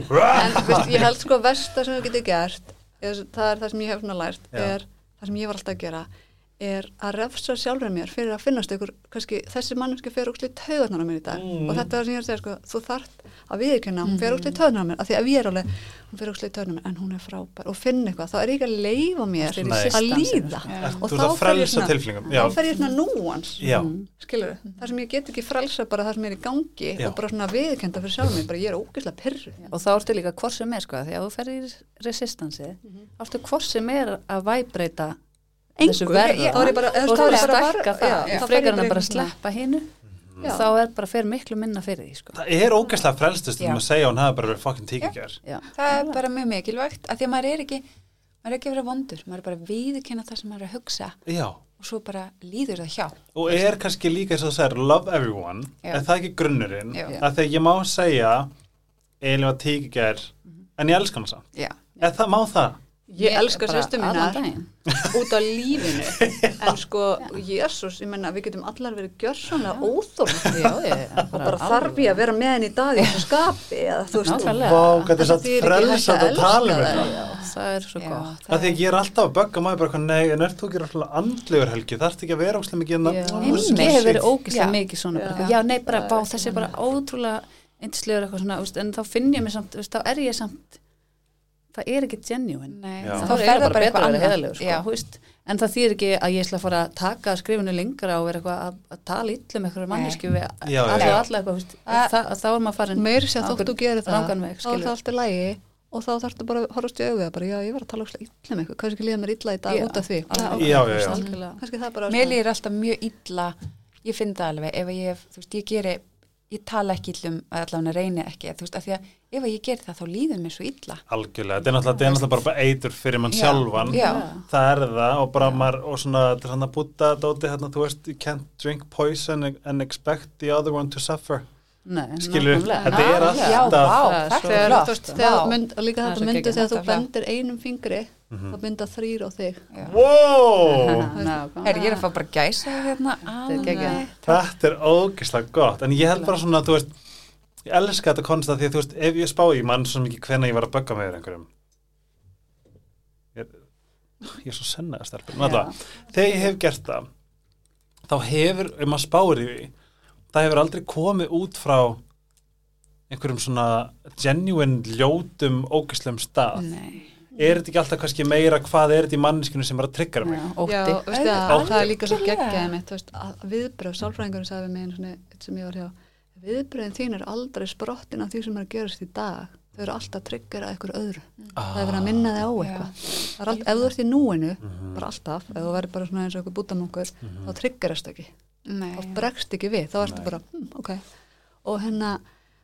en veist, ég held sko að versta sem þú getur gert er, það er það sem ég hef svona lært er það sem ég var alltaf að gera er að refsa sjálfur mér fyrir að finnast ykkur kannski þessi manneski fer úrslit taugarnar á mér í dag. Mm. og þetta er það sem ég er að segja sko þú þart að viðkynna, hún fer úrslit taugarnar á mér af því að ég er alveg, hún fer úrslit taugarnar á mér en hún er frábær. Og finn eitthvað, þá er ég ekki að leifa mér Nei. að líða. Já. og þá að fer ég frelsa svona þá fer ég svona núans. Já, skilur það sem ég get ekki frelsa bara það sem er í gangi Já. og bara svona viðkenda fyrir sjálf mér bara ég er ógeðslega og er er þessu Engu. verða Ég- þá er ég bara- og þú er er ég að bara- stækka já, það já, þá og frekar bara en að bara sleppa hinu Já. þá er bara fyrir miklu minna fyrir því sko það er ógæslega frelstust um að segja að hún hafi bara verið fokkin tíkigjör Já. Það er bara mjög mikilvægt, að því að maður er ekki, maður er ekki að vera vondur, maður er bara að viðkynna það sem maður er að hugsa Já, og svo bara líður það hjá. og er kannski líka eins og það segir love everyone, Já. er það ekki grunnurinn Já. að þegar ég má segja Elin var tíkigjör en ég elska hann samt, Já. er það, má það? Ég elska allan mínar daginn. (laughs) út á lífinu. (laughs) En sko, Jésús, ég menna við getum allar verið gjörsamlega óþórn og bara þarf ég að vera með henni í dag í þessu skapi eða þú veist. Vá, hvað er Það ekki hægt frelsað að að tala um þetta það er svo gott. Það því að ég er alltaf að bögga maður bara eitthvað, nei, en ert þú ekki alltaf andlegur helgi, þarf ekki að vera óslega mikið ég hef verið ógislega mikið svona bara, Já. já, nei, bara, þessi er bara ótrúlega yndislegur eitthvað svona, úst, en þá finn ég mig samt, þá er ég samt það er ekki genuine. Nei, er það það bara bara betra eitthvað að vera annað. heðalegur sko, Já. þú veist, en það þýr ekki að ég ætla að fara að taka skrifinu lengra og vera eitthvað að, að tala illum eitthvað mannesku við Að- það, þá er maður farin á þótt einhvern þú gerir það rangan veg, þá er það skilur. allt í lægi og þá þarftu bara að horfast í auðvitað bara, já, ég var að tala með eitthvað, kannski ekki líða mér illa í dag út af því. það er Mér líður alltaf mjög illa, ég finn það alveg, ef ég, hef- þú veist, ég geri, ég tala ekki illum, allavega reyni ekki, þú veist, af því að ef ég geri það þá líður mér svo illa. Algjörlega, þetta er náttúrulega, þetta er náttúrulega bara, eitur fyrir mann Já, sjálfan. Já. það er það og bara maður og svona, þetta er hann að búta dóti hérna, þú veist, you can't drink poison and expect the other one to suffer. Nei, Skilur, þetta er alltaf- er er þegar, þú mynd, og líka Það er þetta myndu þegar þú er bendir einum fingri Mhm. þá mynda þrýr á þig. Já. wow. (laughs) Herri, ég er að fá bara gæsa hérna. Er þetta er ógeðslega gott. En ég held bara svona, þú veist ég elska þetta konsta því að þú veist, ef ég spá í mann svo mikið hvenna ég var að bögga með einhverjum ég, ég er svo sennaði stelpur Já. þegar ég hef gert það þá hefur, ef maður spáir í því það hefur aldrei komið út frá einhverjum svona genuine ljótum ógeðslegum stað Nei. er þetta ekki alltaf kannski meira hvað er þetta í manneskinu sem er að tryggra mig Já, Já, ótti veistu, að, Ótti. það er líka svo geggjaði mitt, þú veist, að viðbröð, sálfræðingurinn sagði við mig einu svona, sem ég var hjá, viðbröðin þín er aldrei sprottin af því sem er að gerast í dag, þau eru alltaf tryggjara eitthvað öðru, það er verið að minna þig á Já. eitthvað, er alltaf, ef þú ert í núinu, Mhm. bara alltaf, ef þú verður bara svona eins og eitthvað bútamungur, þá tryggjarast ekki, Nei. þá bregst ekki við, þá ertu bara, hm, ok, og hérna,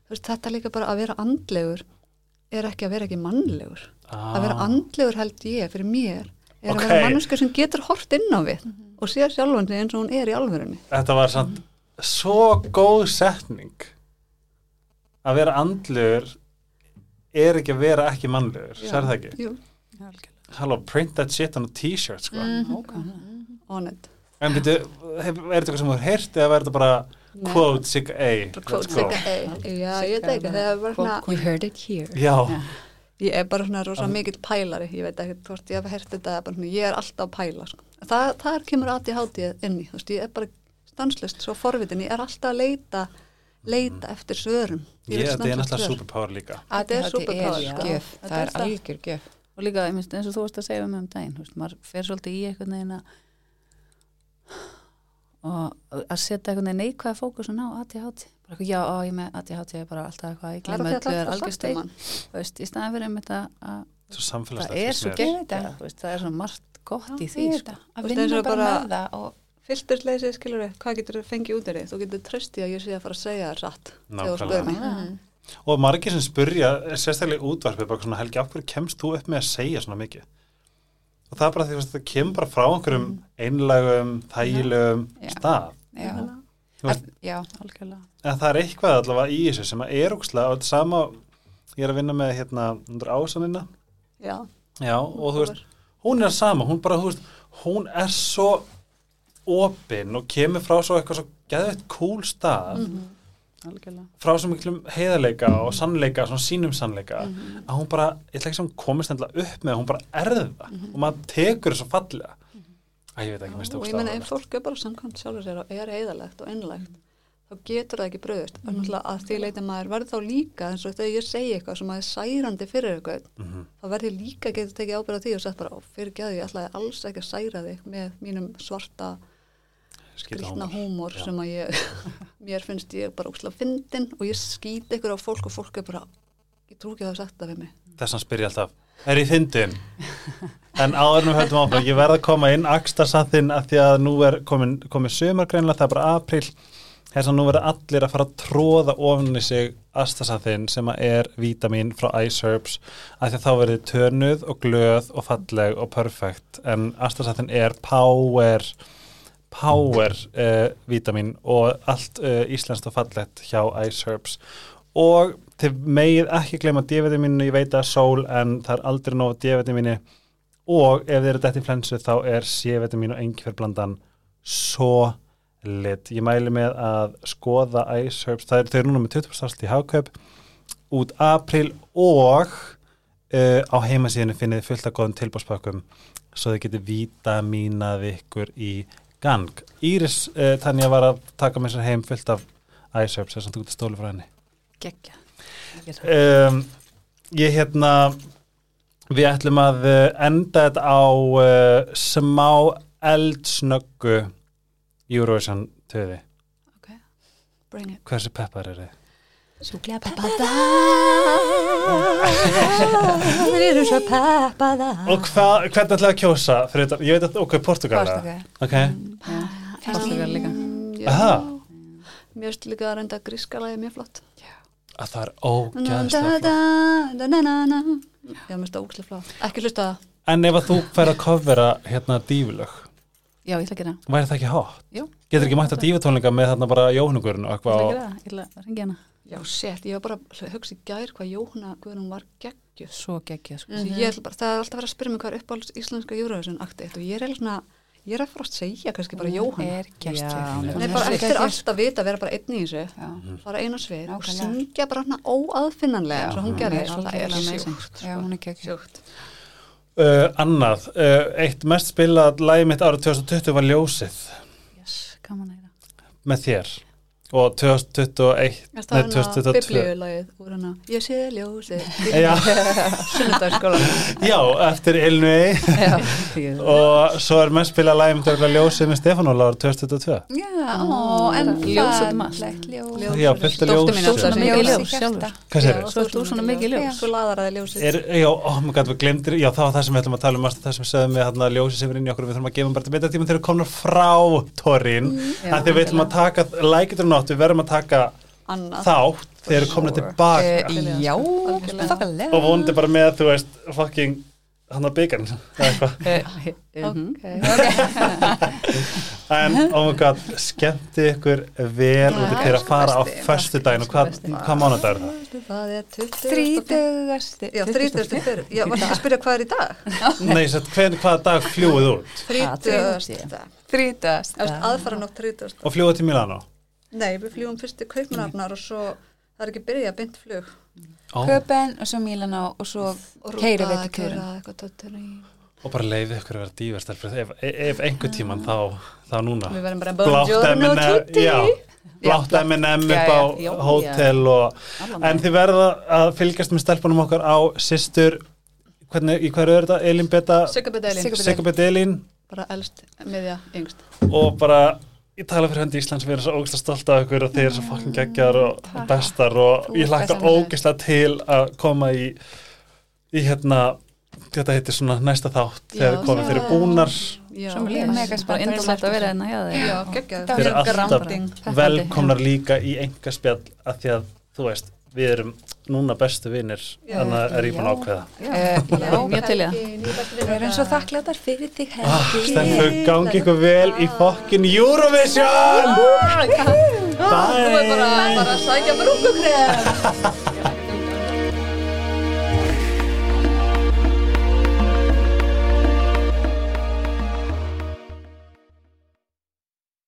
þú veist, þetta líka bara að vera andlegur er ekki að vera ekki mannlegur, að vera Ah. andlegur held ég fyrir mér er Ok. að vera manneska sem getur hort inn á við og sé sjálfan sig eins og hún er í alvörunni. Þetta var samt svo góð setning að vera andlugur er ekki að vera ekki mannlugur, Já. sér það ekki? Jú, Halló, print that shit on a t-shirt sko. Mhm. honest En byrju, er þetta eitthvað sem þú heyrt eða verður þetta bara quote sig A Quote? Sigga A Já, ég veit ekki, það er bara svona You heard it here Já, Ég er bara svona rosa mikill pælari, ég veit ekki hvort ég hef hert þetta, bara svona, ég er alltaf að pæla. Sko. Það, það kemur aðti hátið inn í, þú veist, ég er bara stanslust svo forvitin, ég er alltaf að leita, leita eftir svörum. ég, vil þetta er náttúrulega superpower líka Þetta er superpower, er sko. Þetta það er er það. algjör gjöf og líka eins og þú varst að segja með um daginn maður fer svolítið í eitthvað neginn og að setja eitthvað neikvæða fókusun á ADHD bara eitthvað, já, á, ég með ADHD er bara alltaf eitthvað, ég Það er að öllu, þetta er alltaf algjör sagt um steik hann. þú veist, í staðan fyrir einmitt að að það er svo gegn það. það er svo margt gott í því sko. það. að vinna bara- með það og Filtersleysi, skilur við, hvað getur þú fengið út af því? Þú getur tröstið að ég sé að fara að segja það satt. þegar þú Nákvæmlega mig. Mhm. Og margir sem spurja, sérstaklega í útvarpi bara svona Helgi, af hverju kemst þú upp með að segja svona mikið? Og það er bara því að það kemur bara frá einhverjum einlægum, þægilegum Já. stað já, veist, Að- já, algjörlega en það er eitthvað allavega í þessu sem að er úkslega og þetta sama, ég er að vinna með hérna, undir ásanina Já, Já, og þú veist, hún er sama, hún bara, þú veist, hún er svo opin og kemur frá svo eitthvað svo geðveitt cool stað, algjörlega. Frá svo miklum heiðarleika og sannleika, svona sínum sannleika, að hún bara, ég ætla ekki sem komist upp með, hún bara erði það. Og maður tekur þessu fallega. Æ, ég veit ekki, minnst og ég meina ef fólk er bara samkvæmt sjálfur sér og er heiðalegt og einlægt þá getur það ekki bröðust mm. að því leiti maður verður þá líka eins og þegar ég segi eitthvað sem að er særandi fyrir eitthvað Mhm. þá verður líka að geta tekið ábyrða því og sett bara "Ó, fyrir geðu ég ætlaði alls ekki að særa þig með mínum svarta skrýtna húmor. sem að ég (laughs) mér finnst ég bara óslega fyndin og ég skýt ykkur á fólk og fólk er bara ég trú ekki að það sagt það við mig. Þessan spyr ég alltaf, er ég fyndin? (laughs) En áður en við höldum áfram, ég verð að koma inn Akstasathinn að því að nú er komin, komin sömur greinlega, það er bara april þess að nú verður allir að fara að tróða í sig Astasathinn sem að er vítamin frá Ice Herbs. Að því að þá verður tönuð og glöð og falleg og perfect en Astasathinn er power power uh, vítamin og allt uh, íslenskt og fallegt hjá Ice Herbs. Og þið megið ekki gleyma D-vitaminu, ég veit að sól en það er aldrei nóg D-vitaminu og ef þið eru dætt í flensu þá er C-vitaminu og engifjarblandan svo lit. Ég mæli með að skoða Ice Herbs, það er, eru núna með 20% afslut í hagkaup út april og uh, á heimasíðinu finnið fullt af góðum tilbúrspökkum svo þið getur vítamínað ykkur í gang. Íris uh, Tanja var að taka með sér heim fullt af Herbs þess að þú getur stóli frá henni. geggja Um, ég hérna við ætlum að uh, enda þetta á uh, smá eldsnöggu Eurovision töði. bring it Hversu peppar er þið? Sjúklega peppada það eru svo peppaða Og hva, hvernig ætlaði að kjósa? Þetta, ég veit að, ok, Portugala. Ok, Portugal líka. Aha. mér finnst líka að reynda gríska lagi mjög flott. Að það er ógæðslega flott. Já, mér finnst það ógæðslega flott. Ekki hlusta það. En ef að þú fær að covera hérna dífulög, já, ég ætla að gera það. Væri það ekki hot? Jú. Getur ekki mætt að dífutónleika með þarna bara jóhnugurinn og ég ætla eitthvað að og... gera það, ég ætla að Já, sétt, ég var bara að hugsa í gær hvað Jóhanna Guðrún var geggjuð svo geggja sko. mm -hmm. bara, Það er alltaf verið að spyrja mig hvað er uppáhalds íslenska Eurovision akti eitt og ég er eiginlega svona ég er að fara að segja kannski bara Jóhanna er geggjuð. Já, Hún Nei, er bara eftir geggjuð. allt að vita, vera bara einn í þessu Já. fara einu svið og syngja bara hana óaðfinnanlega eins og hún hún gerði er það er sjúkt Já, sko. hún er geggjuð. Uh, annað, uh, eitt mest spilað lagi mitt árið 2020 var Ljósið yes, gaman að heyra með þér og 2021 Er það hana 2022 biblíulagið úr hana Ég sé ljósið (laughs) Já. Eftir já, (laughs) og svo er mest spilað lagi mitt örugglega Ljósið með Stefánóla árið 2022 Já, en Ljós út um allt. fallegt ljós. Já, fullt af Dóttir mín ljósum. alltaf Svo sem mikið ljós. ljós sjálfur. Hvað sér Svo ert þú svona mikið ljós. Svo laðar það ljósið Er, já, ó, maður gæti við glemdir, já, það var það sem við ætlum að tala um það sem við sögðum við hérna ljósið sem er inn í okkur, við þurfum að gefa um bara betra tíma þegar við komum frá Torin, Mm. að því við ætlum að taka, like not, við verðum að taka Annað þátt þegar við komum tilbaka Eh, Já, þokkalega. og vonandi bara með, þú veist, fucking hann eða eitthvað Mhm. En, oh my god, skemmti ykkur vel út í þeirra að fara á besti. föstu daginn og hvað, mánudagur er það? Það er 20. Þrítugasti Já, 30. fyrir. Já, var ekki að spyrja hvað er í dag? Nei, hvaða dag fljúið út 30. Þrítugasti Aðfara nótt 30. og fljúið til Milano? Nei, við fljúum fyrst til Kaupmannafnar og svo það er ekki byrjað beint flug. Ó, Köpen og svo Milano og svo keiri við til kjörin og bara leiði ykkur að vera dífarstelpur ef, ef einhver tíman þá, þá núna. Við verðum bara buongiorno M&M tutti. blátt M&M upp á hótel og En þið verða að fylgjast með stelpunum okkar á systur, hvernig, í hverju er þetta, Elín. Sigga- Sigabet Elín. Bara elst, miðja, yngst. og bara, ég tala fyrir höndi Íslands, við erum svo ógeðslega stolt af ykkur og þeir eru svo fucking geggjar og Takk. bestar og Þú ég hlakka ógeðslega til að koma í, í hérna, þetta heitir svona næsta þátt, þegar Já, komum þeir eru búnar, Ég er mega spennt Bara fyrir indislegt að vera hérna þeir eru alltaf velkomnar líka í enga spjall að því að, þú veist, við erum núna bestu vinnir, Já. þannig að er ég búin að Já. ákveða. Eh, Já, mjög til það. Við erum svo þakkláttar fyrir þig Ah, Stelfur, gangi ykkur vel í fokkin Eurovision! Þú er bara, bara að sækja brúkukrem. (laughs)